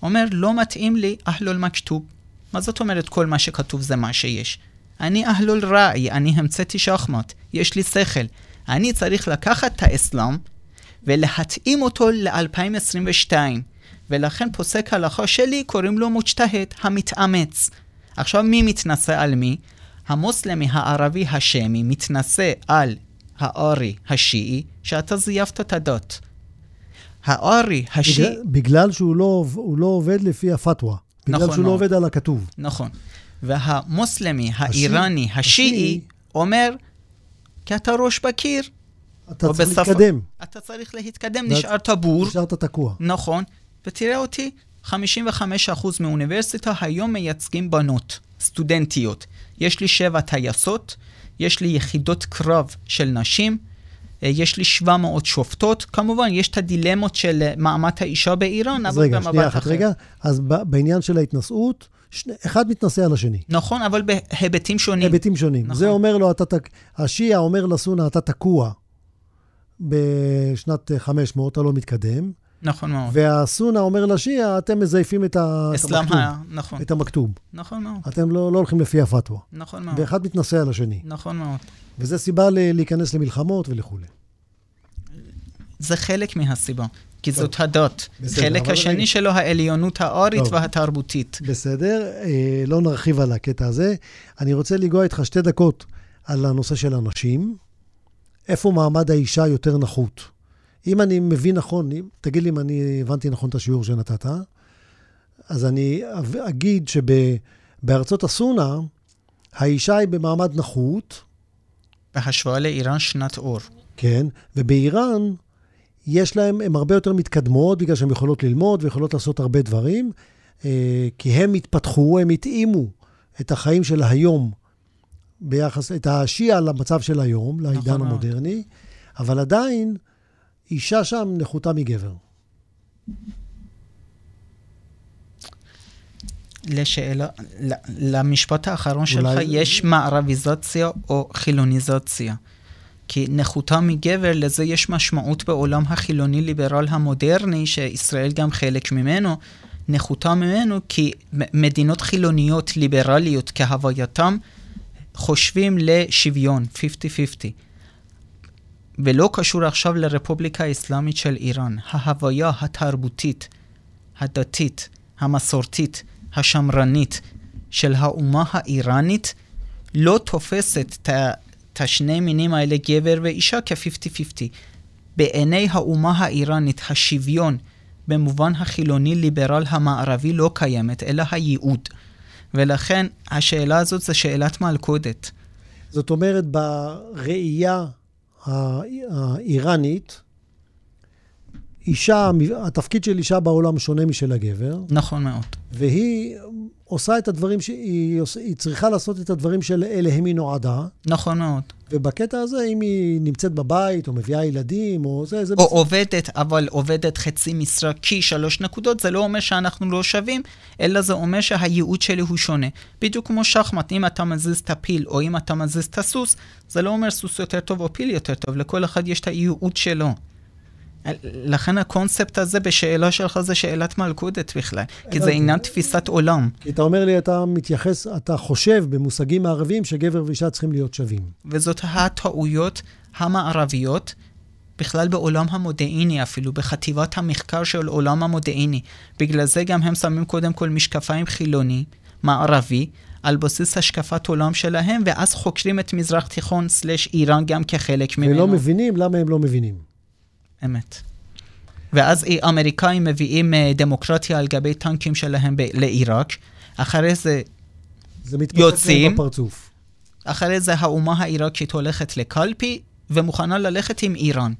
אומר, לא מתאים לי אהלול מכתוב. מה זאת אומרת כל מה שכתוב זה מה שיש? אני אהלול ראי, אני המצאתי שחמט, יש לי שכל. אני צריך לקחת את האסלאם ולהתאים אותו ל-2022. ולכן פוסק הלכה שלי קוראים לו מוצ'תהד, המתאמץ. עכשיו מי מתנשא על מי? המוסלמי הערבי השמי מתנשא על הארי השיעי, שאתה זייפת את הדת. הארי השיעי... בגלל, בגלל שהוא לא, לא עובד לפי הפתווה. בגלל נכון שהוא לא עובד על הכתוב. נכון. והמוסלמי האיראני השיעי אומר, כי אתה ראש בקיר. אתה צריך בספ... להתקדם. אתה צריך להתקדם, נשארת בור. נשארת תקוע. נכון. ותראה אותי, 55% מאוניברסיטה היום מייצגים בנות, סטודנטיות. יש לי שבע טייסות, יש לי יחידות קרב של נשים, אה, יש לי 700 שופטות. כמובן, יש את הדילמות של אה, מעמד האישה באיראן, אבל רגע, במבט אחר. רגע, אז בעניין של ההתנשאות, שני, אחד מתנשא על השני. נכון, אבל בהיבטים שונים. היבטים שונים. נכון. זה אומר לו, אתה, השיעה אומר לסונה, אתה תקוע בשנת 500, אתה לא מתקדם. נכון מאוד. והסונה אומר לשיעה, אתם מזייפים את, המכתוב. נכון. את המכתוב. נכון מאוד. אתם לא, לא הולכים לפי הפתווה. נכון מאוד. ואחד מתנשא על השני. נכון מאוד. וזה סיבה להיכנס למלחמות ולכולי. זה חלק מהסיבה, כי זאת הדת. בסדר, חלק השני רגע. שלו, העליונות האורית טוב. והתרבותית. בסדר, אה, לא נרחיב על הקטע הזה. אני רוצה לנגוע איתך שתי דקות על הנושא של הנשים. איפה מעמד האישה יותר נחות? אם אני מבין נכון, תגיד לי אם אני הבנתי נכון את השיעור שנתת, אז אני אגיד שבארצות הסונה, האישה היא במעמד נחות. בהשוואה לאיראן שנת אור. כן, ובאיראן יש להם, הן הרבה יותר מתקדמות, בגלל שהן יכולות ללמוד ויכולות לעשות הרבה דברים, אה, כי הם התפתחו, הם התאימו את החיים של היום ביחס, את השיעה למצב של היום, לעידן נכון המודרני, אבל עדיין אישה שם נחותה מגבר. לשאלה, למשפט האחרון שלך, יש מערביזציה או חילוניזציה. כי נחותה מגבר, לזה יש משמעות בעולם החילוני-ליברל המודרני, שישראל גם חלק ממנו, נחותה ממנו, כי מדינות חילוניות ליברליות כהווייתם, חושבים לשוויון, 50-50. ולא קשור עכשיו לרפובליקה האסלאמית של איראן. ההוויה התרבותית, הדתית, המסורתית, השמרנית של האומה האיראנית לא תופסת את השני מינים האלה, גבר ואישה, כ-50-50. בעיני האומה האיראנית, השוויון במובן החילוני-ליברל המערבי לא קיימת, אלא הייעוד. ולכן השאלה הזאת זו שאלת מלכודת. זאת אומרת, בראייה האיראנית, אישה, התפקיד של אישה בעולם שונה משל הגבר. נכון מאוד. והיא עושה את הדברים שהיא היא צריכה לעשות את הדברים שלאליהם היא נועדה. נכון מאוד. ובקטע הזה, אם היא נמצאת בבית, או מביאה ילדים, או זה, זה... או בסדר. עובדת, אבל עובדת חצי משרה כי שלוש נקודות, זה לא אומר שאנחנו לא שווים, אלא זה אומר שהייעוד שלי הוא שונה. בדיוק כמו שחמט, אם אתה מזיז את הפיל, או אם אתה מזיז את הסוס, זה לא אומר סוס יותר טוב או פיל יותר טוב, לכל אחד יש את הייעוד שלו. לכן הקונספט הזה בשאלה שלך זה שאלת מלכודת בכלל, כי זה עניין תפיסת עולם. כי אתה אומר לי, אתה מתייחס, אתה חושב במושגים מערביים שגבר ואישה צריכים להיות שווים. וזאת הטעויות המערביות, בכלל בעולם המודיעיני אפילו, בחטיבת המחקר של עולם המודיעיני. בגלל זה גם הם שמים קודם כל משקפיים חילוני, מערבי, על בסיס השקפת עולם שלהם, ואז חוקרים את מזרח תיכון סלש איראן גם כחלק ממנו. ולא מבינים למה הם לא מבינים. אמת. ואז האמריקאים מביאים אה, דמוקרטיה על גבי טנקים שלהם ב- לעיראק, אחרי זה, זה יוצאים, בפרצוף. אחרי זה האומה העיראקית הולכת לקלפי ומוכנה ללכת עם איראן.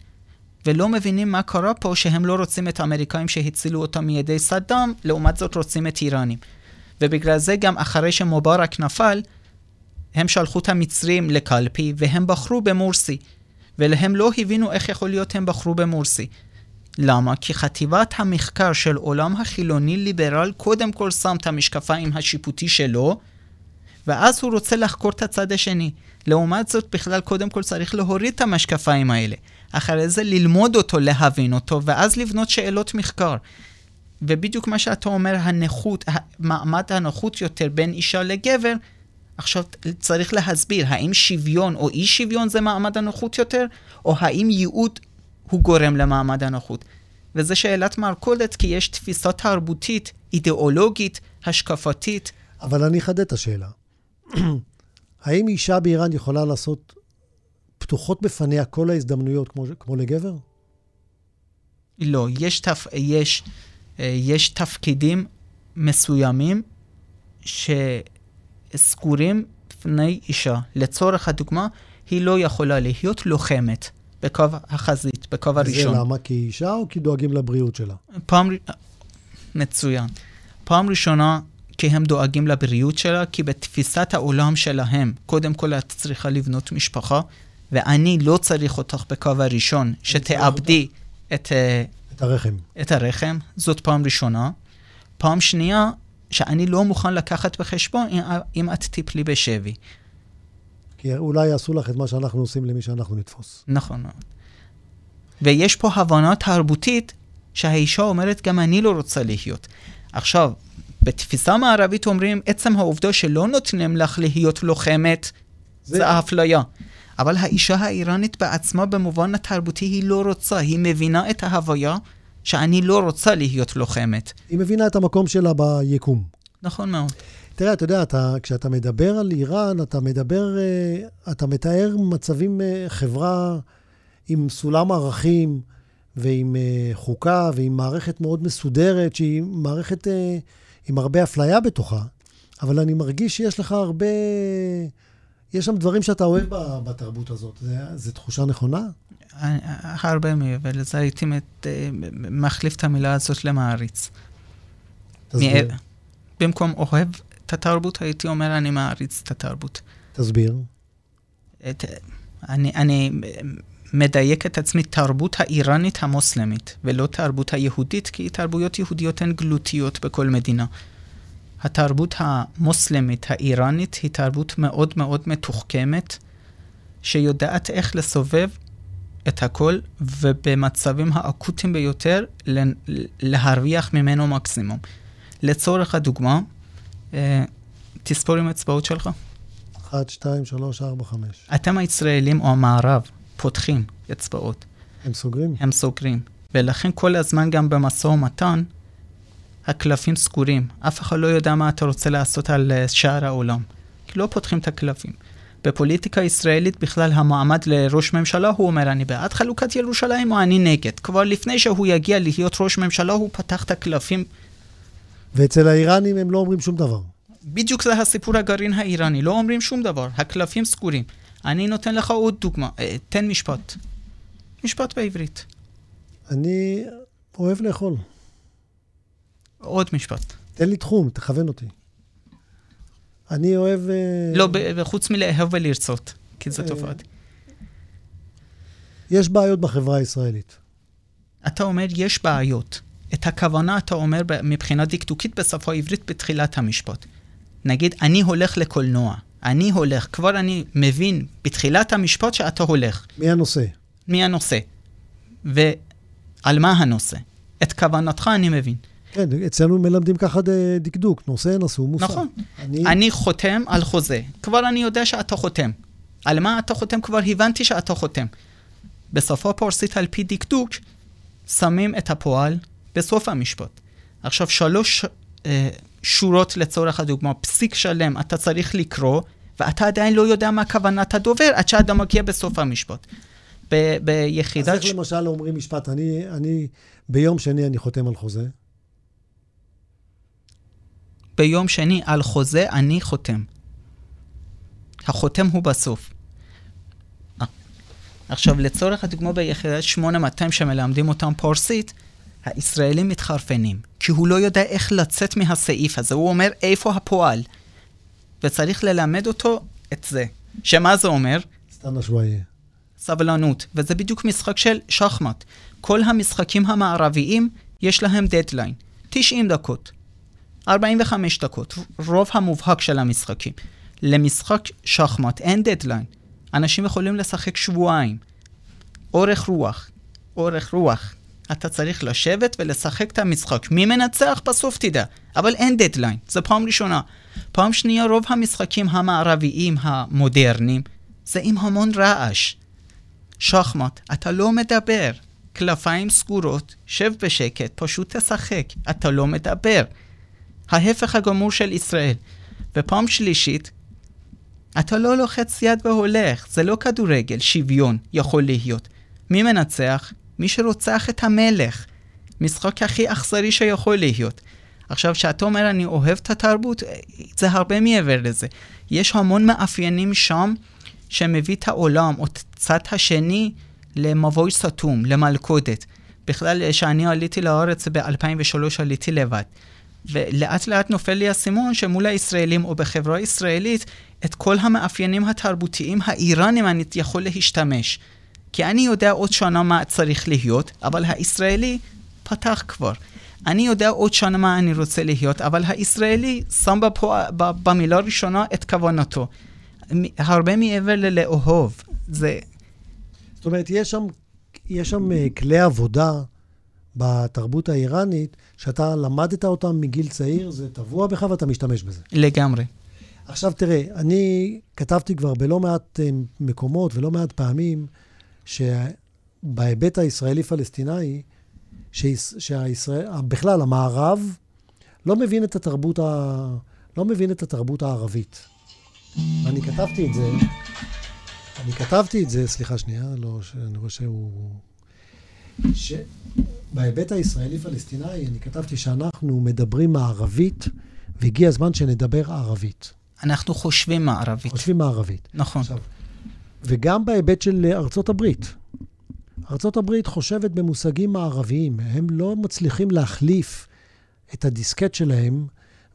ולא מבינים מה קרה פה, שהם לא רוצים את האמריקאים שהצילו אותם מידי סדאם, לעומת זאת רוצים את איראנים. ובגלל זה גם אחרי שמובארק נפל, הם שלחו את המצרים לקלפי והם בחרו במורסי. והם לא הבינו איך יכול להיות הם בחרו במורסי. למה? כי חטיבת המחקר של עולם החילוני-ליברל קודם כל שם את המשקפיים השיפוטי שלו, ואז הוא רוצה לחקור את הצד השני. לעומת זאת, בכלל קודם כל צריך להוריד את המשקפיים האלה. אחרי זה ללמוד אותו, להבין אותו, ואז לבנות שאלות מחקר. ובדיוק מה שאתה אומר, הנכות, מעמד הנוחות יותר בין אישה לגבר, עכשיו צריך להסביר, האם שוויון או אי שוויון זה מעמד הנוחות יותר, או האם ייעוד הוא גורם למעמד הנוחות. וזו שאלת מרקולת, כי יש תפיסה תרבותית, אידיאולוגית, השקפתית. אבל אני אחדד את השאלה. (clears throat) האם אישה באיראן יכולה לעשות פתוחות בפניה כל ההזדמנויות כמו, כמו לגבר? לא, יש, תפ... יש, אה, יש תפקידים מסוימים שסגורים בפני אישה. לצורך הדוגמה, היא לא יכולה להיות לוחמת בקו החזית, בקו הראשון. זה למה? כי היא אישה או כי דואגים לבריאות שלה? פעם... מצוין. פעם ראשונה, כי הם דואגים לבריאות שלה, כי בתפיסת העולם שלהם, קודם כל את צריכה לבנות משפחה, ואני לא צריך אותך בקו הראשון, שתאבדי את... אה, את הרחם. את הרחם, זאת פעם ראשונה. פעם שנייה, שאני לא מוכן לקחת בחשבון אם את תיפלי בשבי. כי אולי יעשו לך את מה שאנחנו עושים למי שאנחנו נתפוס. נכון מאוד. ויש פה הבנה תרבותית שהאישה אומרת, גם אני לא רוצה להיות. עכשיו, בתפיסה מערבית אומרים, עצם העובדה שלא נותנים לך להיות לוחמת, זה, זה האפליה. אבל האישה האיראנית בעצמה, במובן התרבותי, היא לא רוצה, היא מבינה את ההוויה שאני לא רוצה להיות לוחמת. היא מבינה את המקום שלה ביקום. נכון מאוד. תראה, אתה יודע, אתה, כשאתה מדבר על איראן, אתה מדבר, אה, אתה מתאר מצבים, אה, חברה עם סולם ערכים ועם אה, חוקה ועם מערכת מאוד מסודרת, שהיא מערכת עם הרבה אפליה בתוכה, אבל אני מרגיש שיש לך הרבה... יש שם דברים שאתה אוהב בתרבות הזאת. זו תחושה נכונה? הרבה מעבר לזה הייתי מחליף את המילה הזאת למעריץ. תסביר. במקום אוהב את התרבות, הייתי אומר, אני מעריץ את התרבות. תסביר. את, אני, אני מדייק את עצמי, תרבות האיראנית המוסלמית, ולא תרבות היהודית, כי תרבויות יהודיות הן גלותיות בכל מדינה. התרבות המוסלמית האיראנית היא תרבות מאוד מאוד מתוחכמת, שיודעת איך לסובב את הכל, ובמצבים האקוטיים ביותר להרוויח ממנו מקסימום. לצורך הדוגמה, אה, תספור עם האצבעות שלך. 1, 2, 3, 4, 5. אתם הישראלים או המערב פותחים אצבעות. הם סוגרים? הם סוגרים. ולכן כל הזמן גם במשא ומתן, הקלפים סגורים. אף אחד לא יודע מה אתה רוצה לעשות על אה, שער העולם. כי לא פותחים את הקלפים. בפוליטיקה הישראלית בכלל המועמד לראש ממשלה, הוא אומר, אני בעד חלוקת ירושלים או אני נגד. כבר לפני שהוא יגיע להיות ראש ממשלה, הוא פתח את הקלפים ואצל האיראנים הם לא אומרים שום דבר. בדיוק זה הסיפור הגרעין האיראני, לא אומרים שום דבר, הקלפים סגורים. אני נותן לך עוד דוגמה, אה, תן משפט. משפט בעברית. אני אוהב לאכול. עוד משפט. תן לי תחום, תכוון אותי. אני אוהב... אה, לא, חוץ מלאהוב ולרצות, כי זו אה, תופעה. יש בעיות בחברה הישראלית. אתה אומר, יש בעיות. את הכוונה אתה אומר מבחינה דקדוקית בשפה העברית בתחילת המשפט. נגיד, אני הולך לקולנוע. אני הולך, כבר אני מבין בתחילת המשפט שאתה הולך. מי הנושא? מי הנושא. ועל מה הנושא. את כוונתך אני מבין. כן, אצלנו מלמדים ככה דקדוק, נושא, נשוא, מושא. נכון. אני... אני חותם על חוזה. כבר אני יודע שאתה חותם. על מה אתה חותם? כבר הבנתי שאתה חותם. בשפה פרסית על פי דקדוק, שמים את הפועל בסוף המשפט. עכשיו, שלוש אה, שורות לצורך הדוגמה, פסיק שלם, אתה צריך לקרוא, ואתה עדיין לא יודע מה כוונת הדובר, עד שאתה מגיע בסוף המשפט. ב- ביחידת... אז איך ש... למשל אומרים משפט, אני, אני, ביום שני אני חותם על חוזה? ביום שני על חוזה אני חותם. החותם הוא בסוף. אה. עכשיו, לצורך הדוגמה ביחידת 8200 שמלמדים אותם פורסית, הישראלים מתחרפנים, כי הוא לא יודע איך לצאת מהסעיף הזה. הוא אומר, איפה הפועל? וצריך ללמד אותו את זה. שמה זה אומר? استنى شوية. סבלנות. וזה בדיוק משחק של שחמט. כל המשחקים המערביים, יש להם דדליין. 90 דקות. 45 דקות. רוב המובהק של המשחקים. למשחק שחמט אין דדליין. אנשים יכולים לשחק שבועיים. אורך רוח. אורך רוח. אתה צריך לשבת ולשחק את המשחק. מי מנצח? בסוף תדע. אבל אין דדליין, זו פעם ראשונה. פעם שנייה, רוב המשחקים המערביים המודרניים זה עם המון רעש. שחמט, אתה לא מדבר. כלפיים סגורות, שב בשקט, פשוט תשחק. אתה לא מדבר. ההפך הגמור של ישראל. ופעם שלישית, אתה לא לוחץ יד והולך, זה לא כדורגל, שוויון יכול להיות. מי מנצח? מי שרוצח את המלך. משחק הכי אכזרי שיכול להיות. עכשיו, כשאתה אומר אני אוהב את התרבות, זה הרבה מעבר לזה. יש המון מאפיינים שם שמביא את העולם, או את הצד השני, למבוי סתום, למלכודת. בכלל, כשאני עליתי לארץ ב-2003 עליתי לבד. ולאט לאט נופל לי האסימון שמול הישראלים או בחברה הישראלית, את כל המאפיינים התרבותיים האיראנים אני יכול להשתמש. כי אני יודע עוד שנה מה צריך להיות, אבל הישראלי פתח כבר. אני יודע עוד שנה מה אני רוצה להיות, אבל הישראלי שם בפה, במילה הראשונה את כוונתו. הרבה מעבר ללאהוב. זה... זאת אומרת, יש שם, יש שם אה, כלי עבודה בתרבות האיראנית, שאתה למדת אותם מגיל צעיר, זה טבוע בך ואתה משתמש בזה. לגמרי. עכשיו תראה, אני כתבתי כבר בלא מעט אה, מקומות ולא מעט פעמים, שבהיבט הישראלי-פלסטיני, שהישראל, בכלל, המערב לא מבין את התרבות, ה, לא מבין את התרבות הערבית. ואני כתבתי את זה, אני כתבתי את זה, סליחה שנייה, לא, אני רואה שהוא... שבהיבט הישראלי-פלסטיני, אני כתבתי שאנחנו מדברים מערבית, והגיע הזמן שנדבר ערבית. אנחנו חושבים מערבית. חושבים מערבית. נכון. עכשיו, וגם בהיבט של ארצות הברית. ארצות הברית חושבת במושגים מערביים. הם לא מצליחים להחליף את הדיסקט שלהם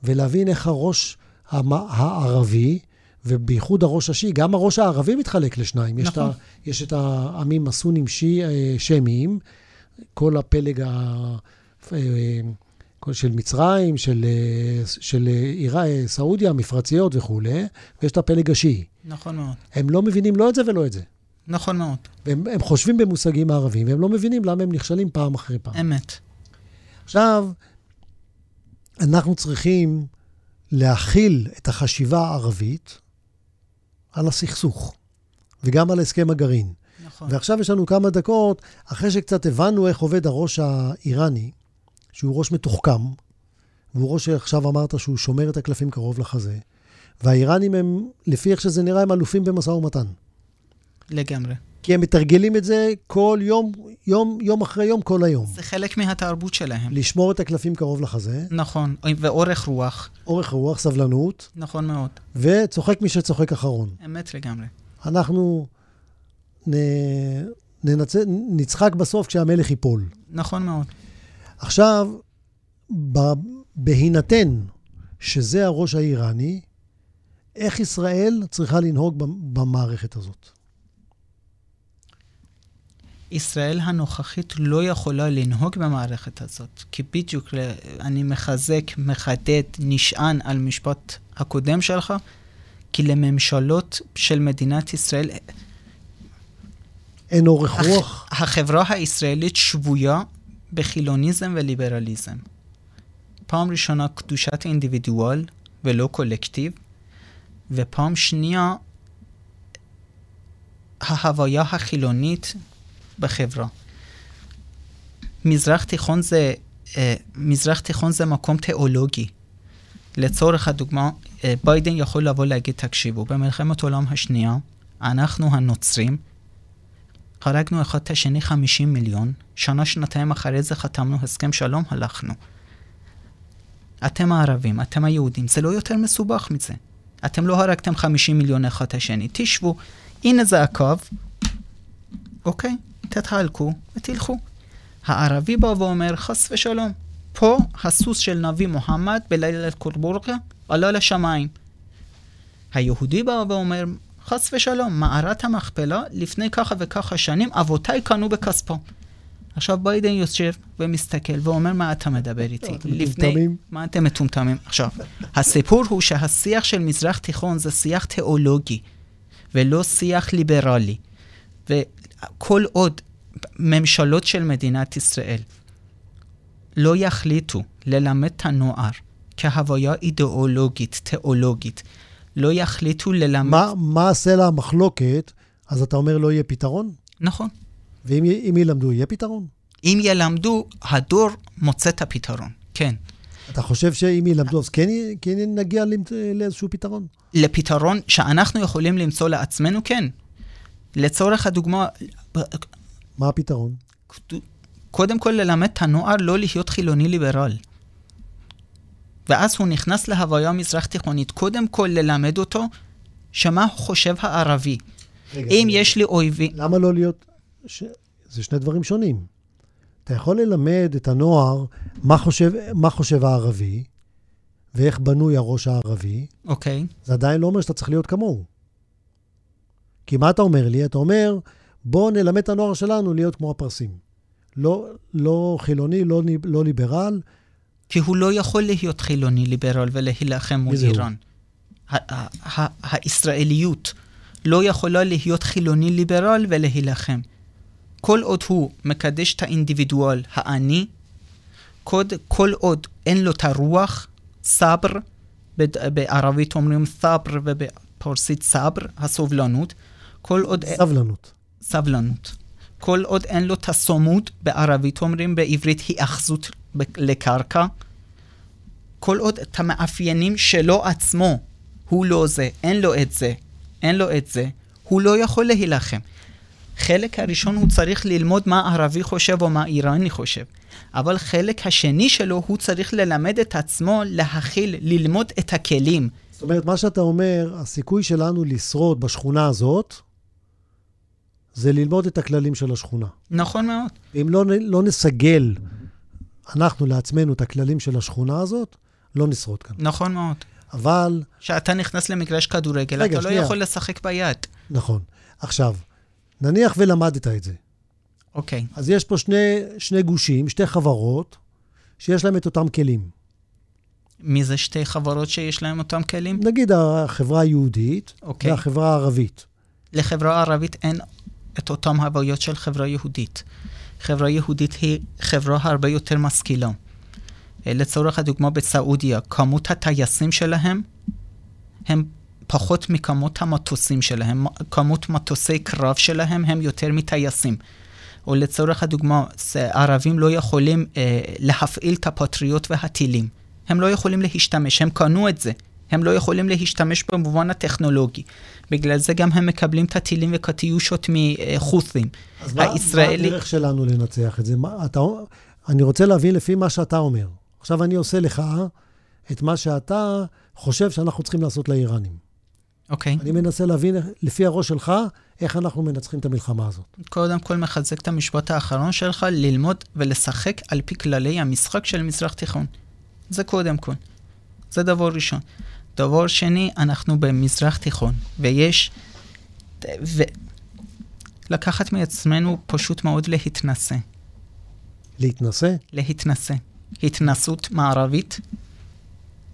ולהבין איך הראש הערבי, ובייחוד הראש השיעי, גם הראש הערבי מתחלק לשניים. נכון. יש, את, נכון. יש את העמים הסונים שי, אה, שמיים, כל הפלג ה... אה, של מצרים, של, אה, של עירה, סעודיה, מפרציות וכולי, ויש את הפלג השיעי. נכון מאוד. הם לא מבינים לא את זה ולא את זה. נכון מאוד. והם הם חושבים במושגים הערביים, והם לא מבינים למה הם נכשלים פעם אחרי פעם. אמת. עכשיו, אנחנו צריכים להכיל את החשיבה הערבית על הסכסוך, וגם על הסכם הגרעין. נכון. ועכשיו יש לנו כמה דקות, אחרי שקצת הבנו איך עובד הראש האיראני, שהוא ראש מתוחכם, והוא ראש שעכשיו אמרת שהוא שומר את הקלפים קרוב לחזה, והאיראנים הם, לפי איך שזה נראה, הם אלופים במשא ומתן. לגמרי. כי הם מתרגלים את זה כל יום, יום, יום אחרי יום, כל היום. זה חלק מהתרבות שלהם. לשמור את הקלפים קרוב לחזה. נכון, ואורך רוח. אורך רוח, סבלנות. נכון מאוד. וצוחק מי שצוחק אחרון. אמת לגמרי. אנחנו נ... ננצ... נצחק בסוף כשהמלך ייפול. נכון מאוד. עכשיו, ב... בהינתן שזה הראש האיראני, איך ישראל צריכה לנהוג במערכת הזאת? ישראל הנוכחית לא יכולה לנהוג במערכת הזאת, כי בדיוק אני מחזק, מחדד, נשען על משפט הקודם שלך, כי לממשלות של מדינת ישראל... אין אורך הח... רוח? החברה הישראלית שבויה בחילוניזם וליברליזם. פעם ראשונה קדושת האינדיבידואל ולא קולקטיב, ופעם שנייה ההוויה החילונית בחברה. מזרח תיכון זה, אה, מזרח תיכון זה מקום תיאולוגי. לצורך הדוגמה, אה, ביידן יכול לבוא להגיד, תקשיבו, במלחמת העולם השנייה, אנחנו הנוצרים, הרגנו אחד את השני 50 מיליון, שנה, שנתיים אחרי זה חתמנו הסכם שלום, הלכנו. אתם הערבים, אתם היהודים, זה לא יותר מסובך מזה. אתם לא הרגתם 50 מיליון אחד את השני. תשבו, הנה זה הקו, אוקיי? תתחלקו ותלכו. הערבי בא ואומר, חס ושלום, פה הסוס של נביא מוחמד בלילה קורבורקה עלה לשמיים. היהודי בא ואומר, חס ושלום, מערת המכפלה לפני ככה וככה שנים אבותיי קנו בכספו. עכשיו ביידן יושב ומסתכל ואומר, מה אתה מדבר איתי? לפני... מה אתם מטומטמים? עכשיו, הסיפור הוא שהשיח של מזרח תיכון זה שיח תיאולוגי, ולא שיח ליברלי. וכל עוד ממשלות של מדינת ישראל לא יחליטו ללמד את הנוער כהוויה אידיאולוגית, תיאולוגית, לא יחליטו ללמד... מה, מה סלע המחלוקת, אז אתה אומר לא יהיה פתרון? נכון. ואם ילמדו, יהיה פתרון? אם ילמדו, הדור מוצא את הפתרון, כן. אתה חושב שאם ילמדו, אז כן, כן נגיע לאיזשהו פתרון? לפתרון שאנחנו יכולים למצוא לעצמנו, כן. לצורך הדוגמה... מה הפתרון? קודם כל ללמד את הנוער לא להיות חילוני ליברל. ואז הוא נכנס להוויה מזרח תיכונית. קודם כל ללמד אותו שמה הוא חושב הערבי. רגע, אם רגע. יש לי אויבים... למה לא להיות... ש... זה שני דברים שונים. אתה יכול ללמד את הנוער מה חושב, מה חושב הערבי, ואיך בנוי הראש הערבי. אוקיי. Okay. זה עדיין לא אומר שאתה צריך להיות כמוהו. כי מה אתה אומר לי? אתה אומר, בוא נלמד את הנוער שלנו להיות כמו הפרסים. לא, לא חילוני, לא, לא ליברל. כי הוא לא יכול להיות חילוני ליברל ולהילחם מול איראן. הישראליות לא יכולה להיות חילוני ליברל ולהילחם. כל עוד הוא מקדש את האינדיבידואל העני, כל, כל עוד אין לו את הרוח, סבר, בערבית אומרים סבר ובפרסית סבר, הסובלנות, כל עוד... סבלנות. סבלנות. כל עוד אין לו את הסומות, בערבית אומרים, בעברית היאחזות לקרקע, כל עוד את המאפיינים שלו עצמו, הוא לא זה, אין לו את זה, אין לו את זה, הוא לא יכול להילחם. חלק הראשון הוא צריך ללמוד מה ערבי חושב או מה איראני חושב. אבל חלק השני שלו, הוא צריך ללמד את עצמו להכיל, ללמוד את הכלים. זאת אומרת, מה שאתה אומר, הסיכוי שלנו לשרוד בשכונה הזאת, זה ללמוד את הכללים של השכונה. נכון מאוד. אם לא, לא נסגל אנחנו לעצמנו את הכללים של השכונה הזאת, לא נשרוד כאן. נכון מאוד. אבל... כשאתה נכנס למגרש כדורגל, רגע, אתה לא שנייה. יכול לשחק ביד. נכון. עכשיו, נניח ולמדת את זה. אוקיי. אז יש פה שני, שני גושים, שתי חברות, שיש להם את אותם כלים. מי זה שתי חברות שיש להם אותם כלים? נגיד החברה היהודית אוקיי. והחברה הערבית. לחברה הערבית אין את אותן הוויות של חברה יהודית. חברה יהודית היא חברה הרבה יותר משכילה. אה, לצורך הדוגמה בסעודיה, כמות הטייסים שלהם הם פחות מכמות המטוסים שלהם, כמות מטוסי קרב שלהם הם יותר מטייסים. או לצורך הדוגמה, ערבים לא יכולים אה, להפעיל את הפטריות והטילים. הם לא יכולים להשתמש, הם קנו את זה. הם לא יכולים להשתמש במובן הטכנולוגי. בגלל זה גם הם מקבלים את הטילים וקטיושות מחות'ים. אז הישראלי... מה הדרך שלנו לנצח את זה? מה, אתה, אני רוצה להבין לפי מה שאתה אומר. עכשיו אני עושה לך את מה שאתה חושב שאנחנו צריכים לעשות לאיראנים. אוקיי. Okay. אני מנסה להבין לפי הראש שלך, איך אנחנו מנצחים את המלחמה הזאת. קודם כל מחזק את המשפט האחרון שלך, ללמוד ולשחק על פי כללי המשחק של מזרח תיכון. זה קודם כל. זה דבר ראשון. דבר שני, אנחנו במזרח תיכון, ויש... ו... לקחת מעצמנו פשוט מאוד להתנשא. להתנשא? להתנשא. התנסות מערבית.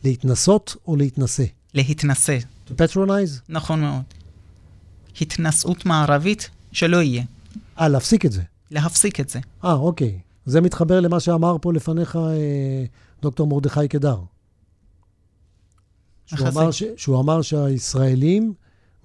להתנסות או להתנשא? להתנשא. To patronize? נכון מאוד. התנשאות מערבית שלא יהיה. אה, להפסיק את זה. להפסיק את זה. אה, אוקיי. זה מתחבר למה שאמר פה לפניך אה, דוקטור מרדכי קדר. שהוא אמר, ש, שהוא אמר שהישראלים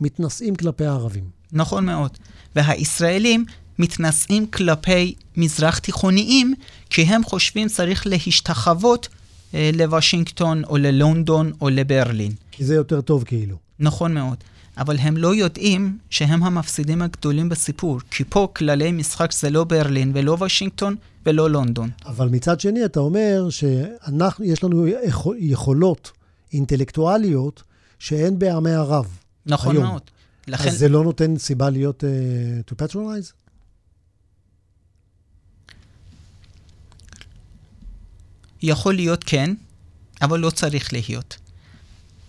מתנשאים כלפי הערבים. נכון מאוד. והישראלים מתנשאים כלפי מזרח תיכוניים, כי הם חושבים צריך להשתחוות אה, לוושינגטון או ללונדון או לברלין. כי זה יותר טוב כאילו. נכון מאוד. אבל הם לא יודעים שהם המפסידים הגדולים בסיפור, כי פה כללי משחק זה לא ברלין ולא וושינגטון ולא לונדון. אבל מצד שני, אתה אומר שיש לנו יכולות אינטלקטואליות שאין בעמי ערב. נכון היום. מאוד. לכן... אז זה לא נותן סיבה להיות uh, to patronize? יכול להיות כן, אבל לא צריך להיות.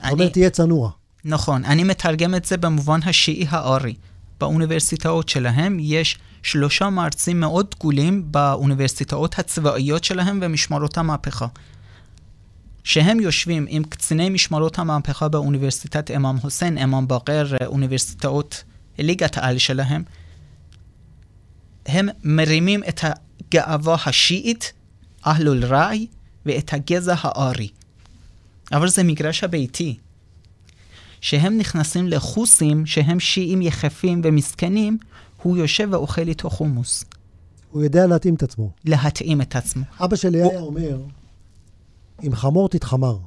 זאת אומרת, תהיה צנוע. נכון, אני מתרגם את זה במובן השיעי הארי. באוניברסיטאות שלהם יש שלושה מרצים מאוד דגולים באוניברסיטאות הצבאיות שלהם ומשמרות המהפכה. שהם יושבים עם קציני משמרות המהפכה באוניברסיטת אמאם חוסיין, אמאם בקר, אוניברסיטאות ליגת העל שלהם, הם מרימים את הגאווה השיעית, אהלול ראי, ואת הגזע הארי. אבל זה מגרש הביתי. שהם נכנסים לחוסים שהם שיעים יחפים ומסכנים, הוא יושב ואוכל איתו חומוס. הוא יודע להתאים את עצמו. להתאים את עצמו. אבא שלי הוא... היה אומר, עם חמור תתחמר.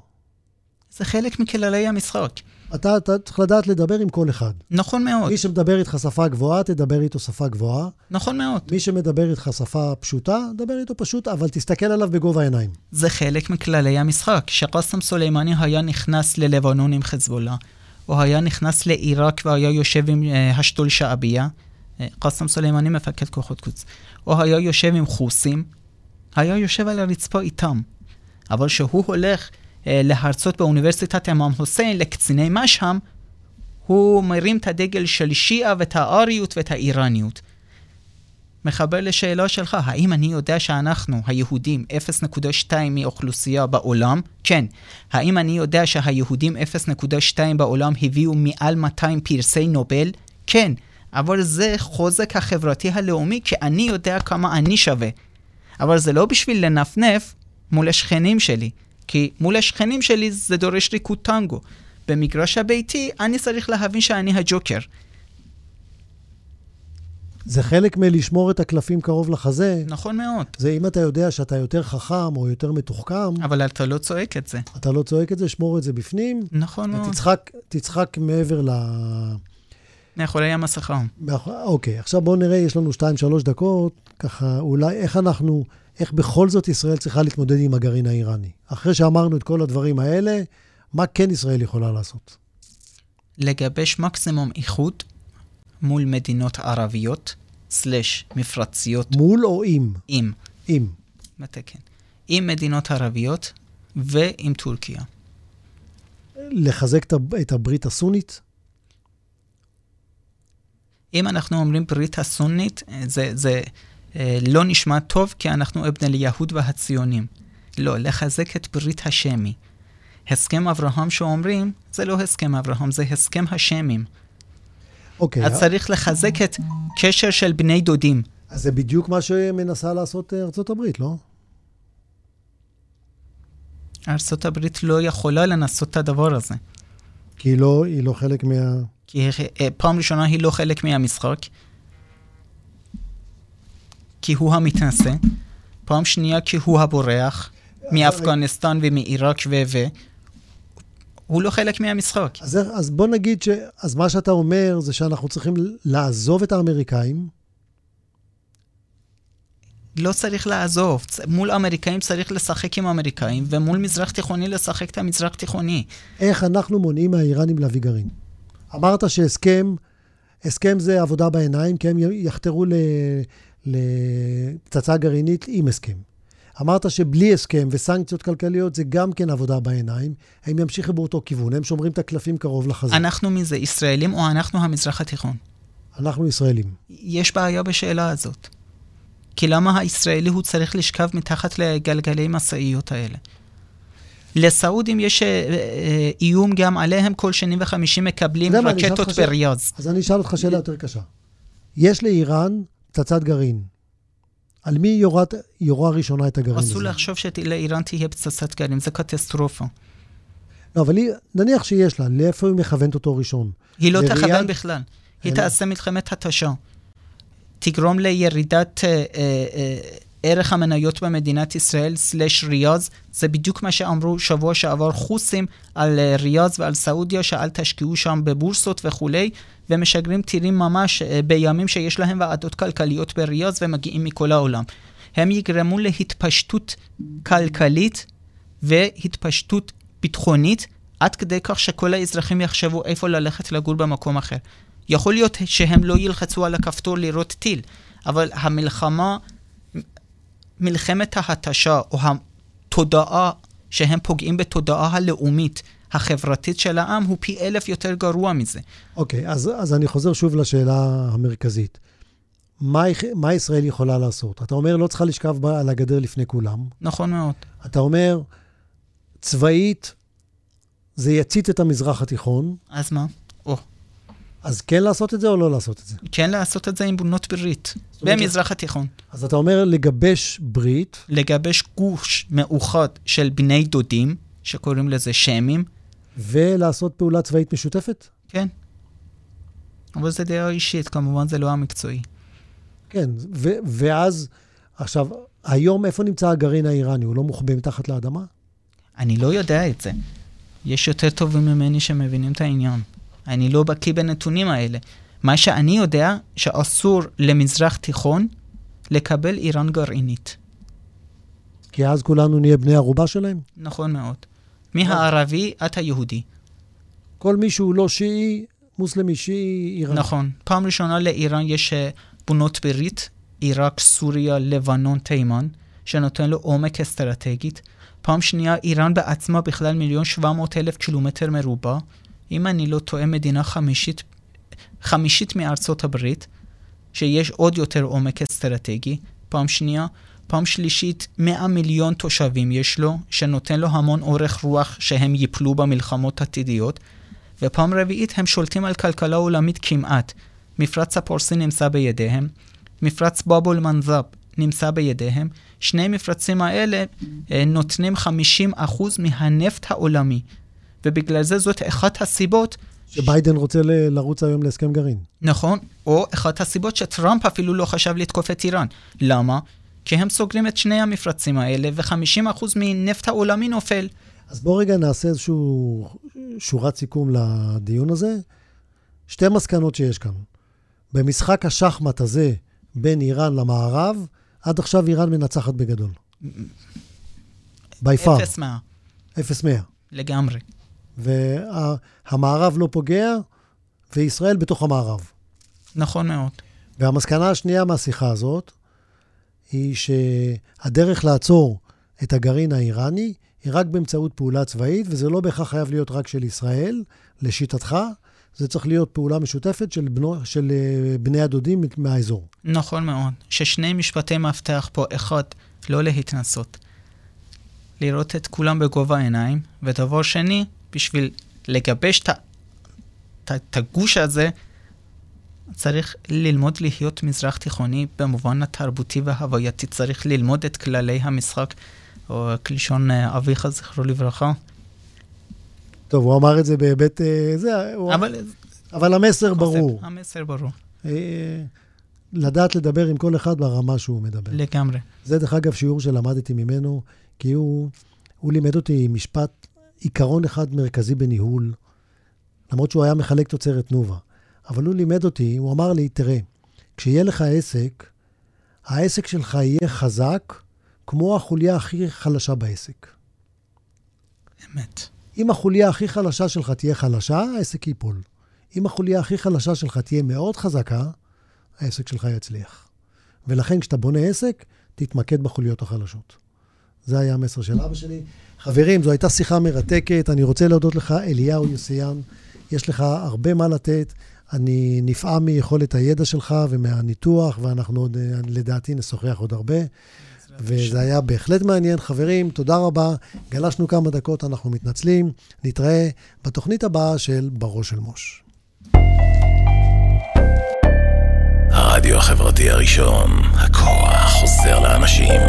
זה חלק מכללי המשחק. אתה, אתה צריך לדעת לדבר עם כל אחד. נכון מאוד. מי שמדבר איתך שפה גבוהה, תדבר איתו שפה גבוהה. נכון מאוד. מי שמדבר איתך שפה פשוטה, דבר איתו פשוט, אבל תסתכל עליו בגובה העיניים. זה חלק מכללי המשחק. כשקאסם סולימני היה נכנס ללבנון עם חזבאללה, או היה נכנס לעיראק והיה יושב עם uh, השתול שעביה, קאסם סולימני מפקד כוחות קודס, או היה יושב עם חוסים, היה יושב על הרצפה איתם. אבל כשהוא הולך אה, להרצות באוניברסיטת אמאם חוסיין לקציני משהם, הוא מרים את הדגל של שיעה ואת האריות ואת האיראניות. מחבר לשאלה שלך, האם אני יודע שאנחנו, היהודים, 0.2 מאוכלוסייה בעולם? כן. האם אני יודע שהיהודים 0.2 בעולם הביאו מעל 200 פרסי נובל? כן. אבל זה חוזק החברתי הלאומי, כי אני יודע כמה אני שווה. אבל זה לא בשביל לנפנף מול השכנים שלי. כי מול השכנים שלי זה דורש ריקוד טנגו. במגרש הביתי אני צריך להבין שאני הג'וקר. זה חלק מלשמור את הקלפים קרוב לחזה. נכון מאוד. זה אם אתה יודע שאתה יותר חכם או יותר מתוחכם. אבל אתה לא צועק את זה. אתה לא צועק את זה, שמור את זה בפנים. נכון מאוד. ותצחק תצחק מעבר ל... מאחורי המסכה. מאח... אוקיי, עכשיו בואו נראה, יש לנו 2-3 דקות, ככה אולי איך אנחנו איך בכל זאת ישראל צריכה להתמודד עם הגרעין האיראני. אחרי שאמרנו את כל הדברים האלה, מה כן ישראל יכולה לעשות? לגבש מקסימום איכות מול מדינות ערביות, סלש מפרציות. מול או עם? עם. עם. מתקן. עם מדינות ערביות ועם טורקיה. לחזק את הברית הסונית? אם אנחנו אומרים ברית הסונית, זה, זה, לא נשמע טוב כי אנחנו אבן אליהוד והציונים. לא, לחזק את ברית השמי. הסכם אברהם שאומרים, זה לא הסכם אברהם, זה הסכם השמים. אוקיי. אז צריך לחזק את קשר של בני דודים. אז זה בדיוק מה שמנסה לעשות אה, ארצות הברית, לא? ארצות הברית לא יכולה לנסות את הדבר הזה. כי היא לא, היא לא חלק מה... כי אה, פעם ראשונה היא לא חלק מהמשחק. כי הוא המתנשא, פעם שנייה כי הוא הבורח מאפגניסטן ומעיראק ו... ו... הוא לא חלק מהמשחק. אז, אז בוא נגיד ש... אז מה שאתה אומר זה שאנחנו צריכים לעזוב את האמריקאים. לא צריך לעזוב. מול אמריקאים צריך לשחק עם אמריקאים, ומול מזרח תיכוני לשחק את המזרח תיכוני. איך אנחנו מונעים מהאיראנים להביא גרעין? אמרת שהסכם, הסכם זה עבודה בעיניים, כי הם יחתרו ל... לפצצה גרעינית עם הסכם. אמרת שבלי הסכם וסנקציות כלכליות זה גם כן עבודה בעיניים, הם ימשיכו באותו כיוון, הם שומרים את הקלפים קרוב לחזה. אנחנו מזה ישראלים או אנחנו המזרח התיכון? אנחנו ישראלים. יש בעיה בשאלה הזאת. כי למה הישראלי הוא צריך לשכב מתחת לגלגלי משאיות האלה? לסעודים יש אה, אה, איום גם עליהם, כל שני וחמישי מקבלים רקטות בריאז. אז אני אשאל אותך שאלה יותר קשה. יש לאיראן פצצת גרעין. על מי יורת, יורה ראשונה את הגרעין הזה? אסור לחשוב שלאיראן תהיה פצצת גרעין, זה קטסטרופה. לא, אבל היא, נניח שיש לה, לאיפה היא מכוונת אותו ראשון? היא לא תכוון בכלל. היא תעשה מלחמת התשה. תגרום לירידת אה, אה, אה, ערך המניות במדינת ישראל, סלש ריאז, זה בדיוק מה שאמרו שבוע שעבר חוסים על אה, ריאז ועל סעודיה, שאל תשקיעו שם בבורסות וכולי, ומשגרים טילים ממש אה, בימים שיש להם ועדות כלכליות בריאז ומגיעים מכל העולם. הם יגרמו להתפשטות כלכלית והתפשטות ביטחונית, עד כדי כך שכל האזרחים יחשבו איפה ללכת לגור במקום אחר. יכול להיות שהם לא ילחצו על הכפתור לראות טיל, אבל המלחמה מלחמת ההתשה או התודעה שהם פוגעים בתודעה הלאומית החברתית של העם הוא פי אלף יותר גרוע מזה. אוקיי, okay, אז, אז אני חוזר שוב לשאלה המרכזית. מה, מה ישראל יכולה לעשות? אתה אומר, לא צריכה לשכב על הגדר לפני כולם. נכון מאוד. אתה אומר, צבאית, זה יצית את המזרח התיכון. אז מה? אז כן לעשות את זה או לא לעשות את זה? כן לעשות את זה עם בונות ברית, במזרח התיכון. אז אתה אומר לגבש ברית. לגבש גוש מאוחד של בני דודים, שקוראים לזה שמים. ולעשות פעולה צבאית משותפת? כן. אבל זה דעה אישית, כמובן זה לא המקצועי. כן, ו- ואז, עכשיו, היום איפה נמצא הגרעין האיראני? הוא לא מוחבא מתחת לאדמה? אני לא יודע את זה. יש יותר טובים ממני שמבינים את העניין. אני לא בקיא בנתונים האלה. מה שאני יודע, שאסור למזרח תיכון לקבל איראן גרעינית. כי אז כולנו נהיה בני ערובה שלהם? נכון מאוד. מהערבי עד היהודי. כל מי שהוא לא שיעי, מוסלמי שיעי, איראן. נכון. פעם ראשונה לאיראן יש אה, בונות ברית, עיראק, סוריה, לבנון, תימן, שנותן לו עומק אסטרטגית. פעם שנייה, איראן בעצמה בכלל מיליון שבע מאות אלף קילומטר מרובע. אם אני לא טועה, מדינה חמישית, חמישית מארצות הברית, שיש עוד יותר עומק אסטרטגי. פעם שנייה, פעם שלישית, 100 מיליון תושבים יש לו, שנותן לו המון אורך רוח שהם ייפלו במלחמות עתידיות. ופעם רביעית, הם שולטים על כלכלה עולמית כמעט. מפרץ הפורסי נמצא בידיהם, מפרץ בובול מנזב נמצא בידיהם. שני מפרצים האלה אה, נותנים 50% מהנפט העולמי. ובגלל זה זאת אחת הסיבות... שביידן רוצה ל- לרוץ היום להסכם גרעין. נכון, או אחת הסיבות שטראמפ אפילו לא חשב לתקוף את איראן. למה? כי הם סוגרים את שני המפרצים האלה, ו-50% מנפט העולמי נופל. אז בואו רגע נעשה איזושהי שורת סיכום לדיון הזה. שתי מסקנות שיש כאן. במשחק השחמט הזה בין איראן למערב, עד עכשיו איראן מנצחת בגדול. by far. אפס מאה. אפס מאה. לגמרי. והמערב לא פוגע, וישראל בתוך המערב. נכון מאוד. והמסקנה השנייה מהשיחה הזאת, היא שהדרך לעצור את הגרעין האיראני היא רק באמצעות פעולה צבאית, וזה לא בהכרח חייב להיות רק של ישראל, לשיטתך. זה צריך להיות פעולה משותפת של, בנו, של uh, בני הדודים מהאזור. נכון מאוד. ששני משפטי מפתח פה, אחד, לא להתנסות. לראות את כולם בגובה העיניים, ודבר שני, בשביל לגבש את הגוש הזה, צריך ללמוד להיות מזרח תיכוני במובן התרבותי וההווייתי, צריך ללמוד את כללי המשחק, או כלשון אה, אביך, זכרו לברכה. טוב, הוא אמר את זה בהיבט... אה, זה, אבל, אבל המסר ברור. המסר ברור. אה, לדעת לדבר עם כל אחד ברמה שהוא מדבר. לגמרי. זה, דרך אגב, שיעור שלמדתי ממנו, כי הוא, הוא לימד אותי משפט, עיקרון אחד מרכזי בניהול, למרות שהוא היה מחלק תוצרת תנובה. אבל הוא לימד אותי, הוא אמר לי, תראה, כשיהיה לך עסק, העסק שלך יהיה חזק כמו החוליה הכי חלשה בעסק. אמת. אם החוליה הכי חלשה שלך תהיה חלשה, העסק ייפול. אם החוליה הכי חלשה שלך תהיה מאוד חזקה, העסק שלך יצליח. ולכן כשאתה בונה עסק, תתמקד בחוליות החלשות. זה היה המסר של אבא שלי. חברים, זו הייתה שיחה מרתקת. אני רוצה להודות לך, אליהו יוסיאן. יש לך הרבה מה לתת. אני נפעם מיכולת הידע שלך ומהניתוח, ואנחנו עוד, לדעתי, נשוחח עוד הרבה. וזה היה בהחלט מעניין. חברים, תודה רבה. גלשנו כמה דקות, אנחנו מתנצלים. נתראה בתוכנית הבאה של בראש של מוש. הרדיו החברתי הראשון, הכוח חוזר לאנשים.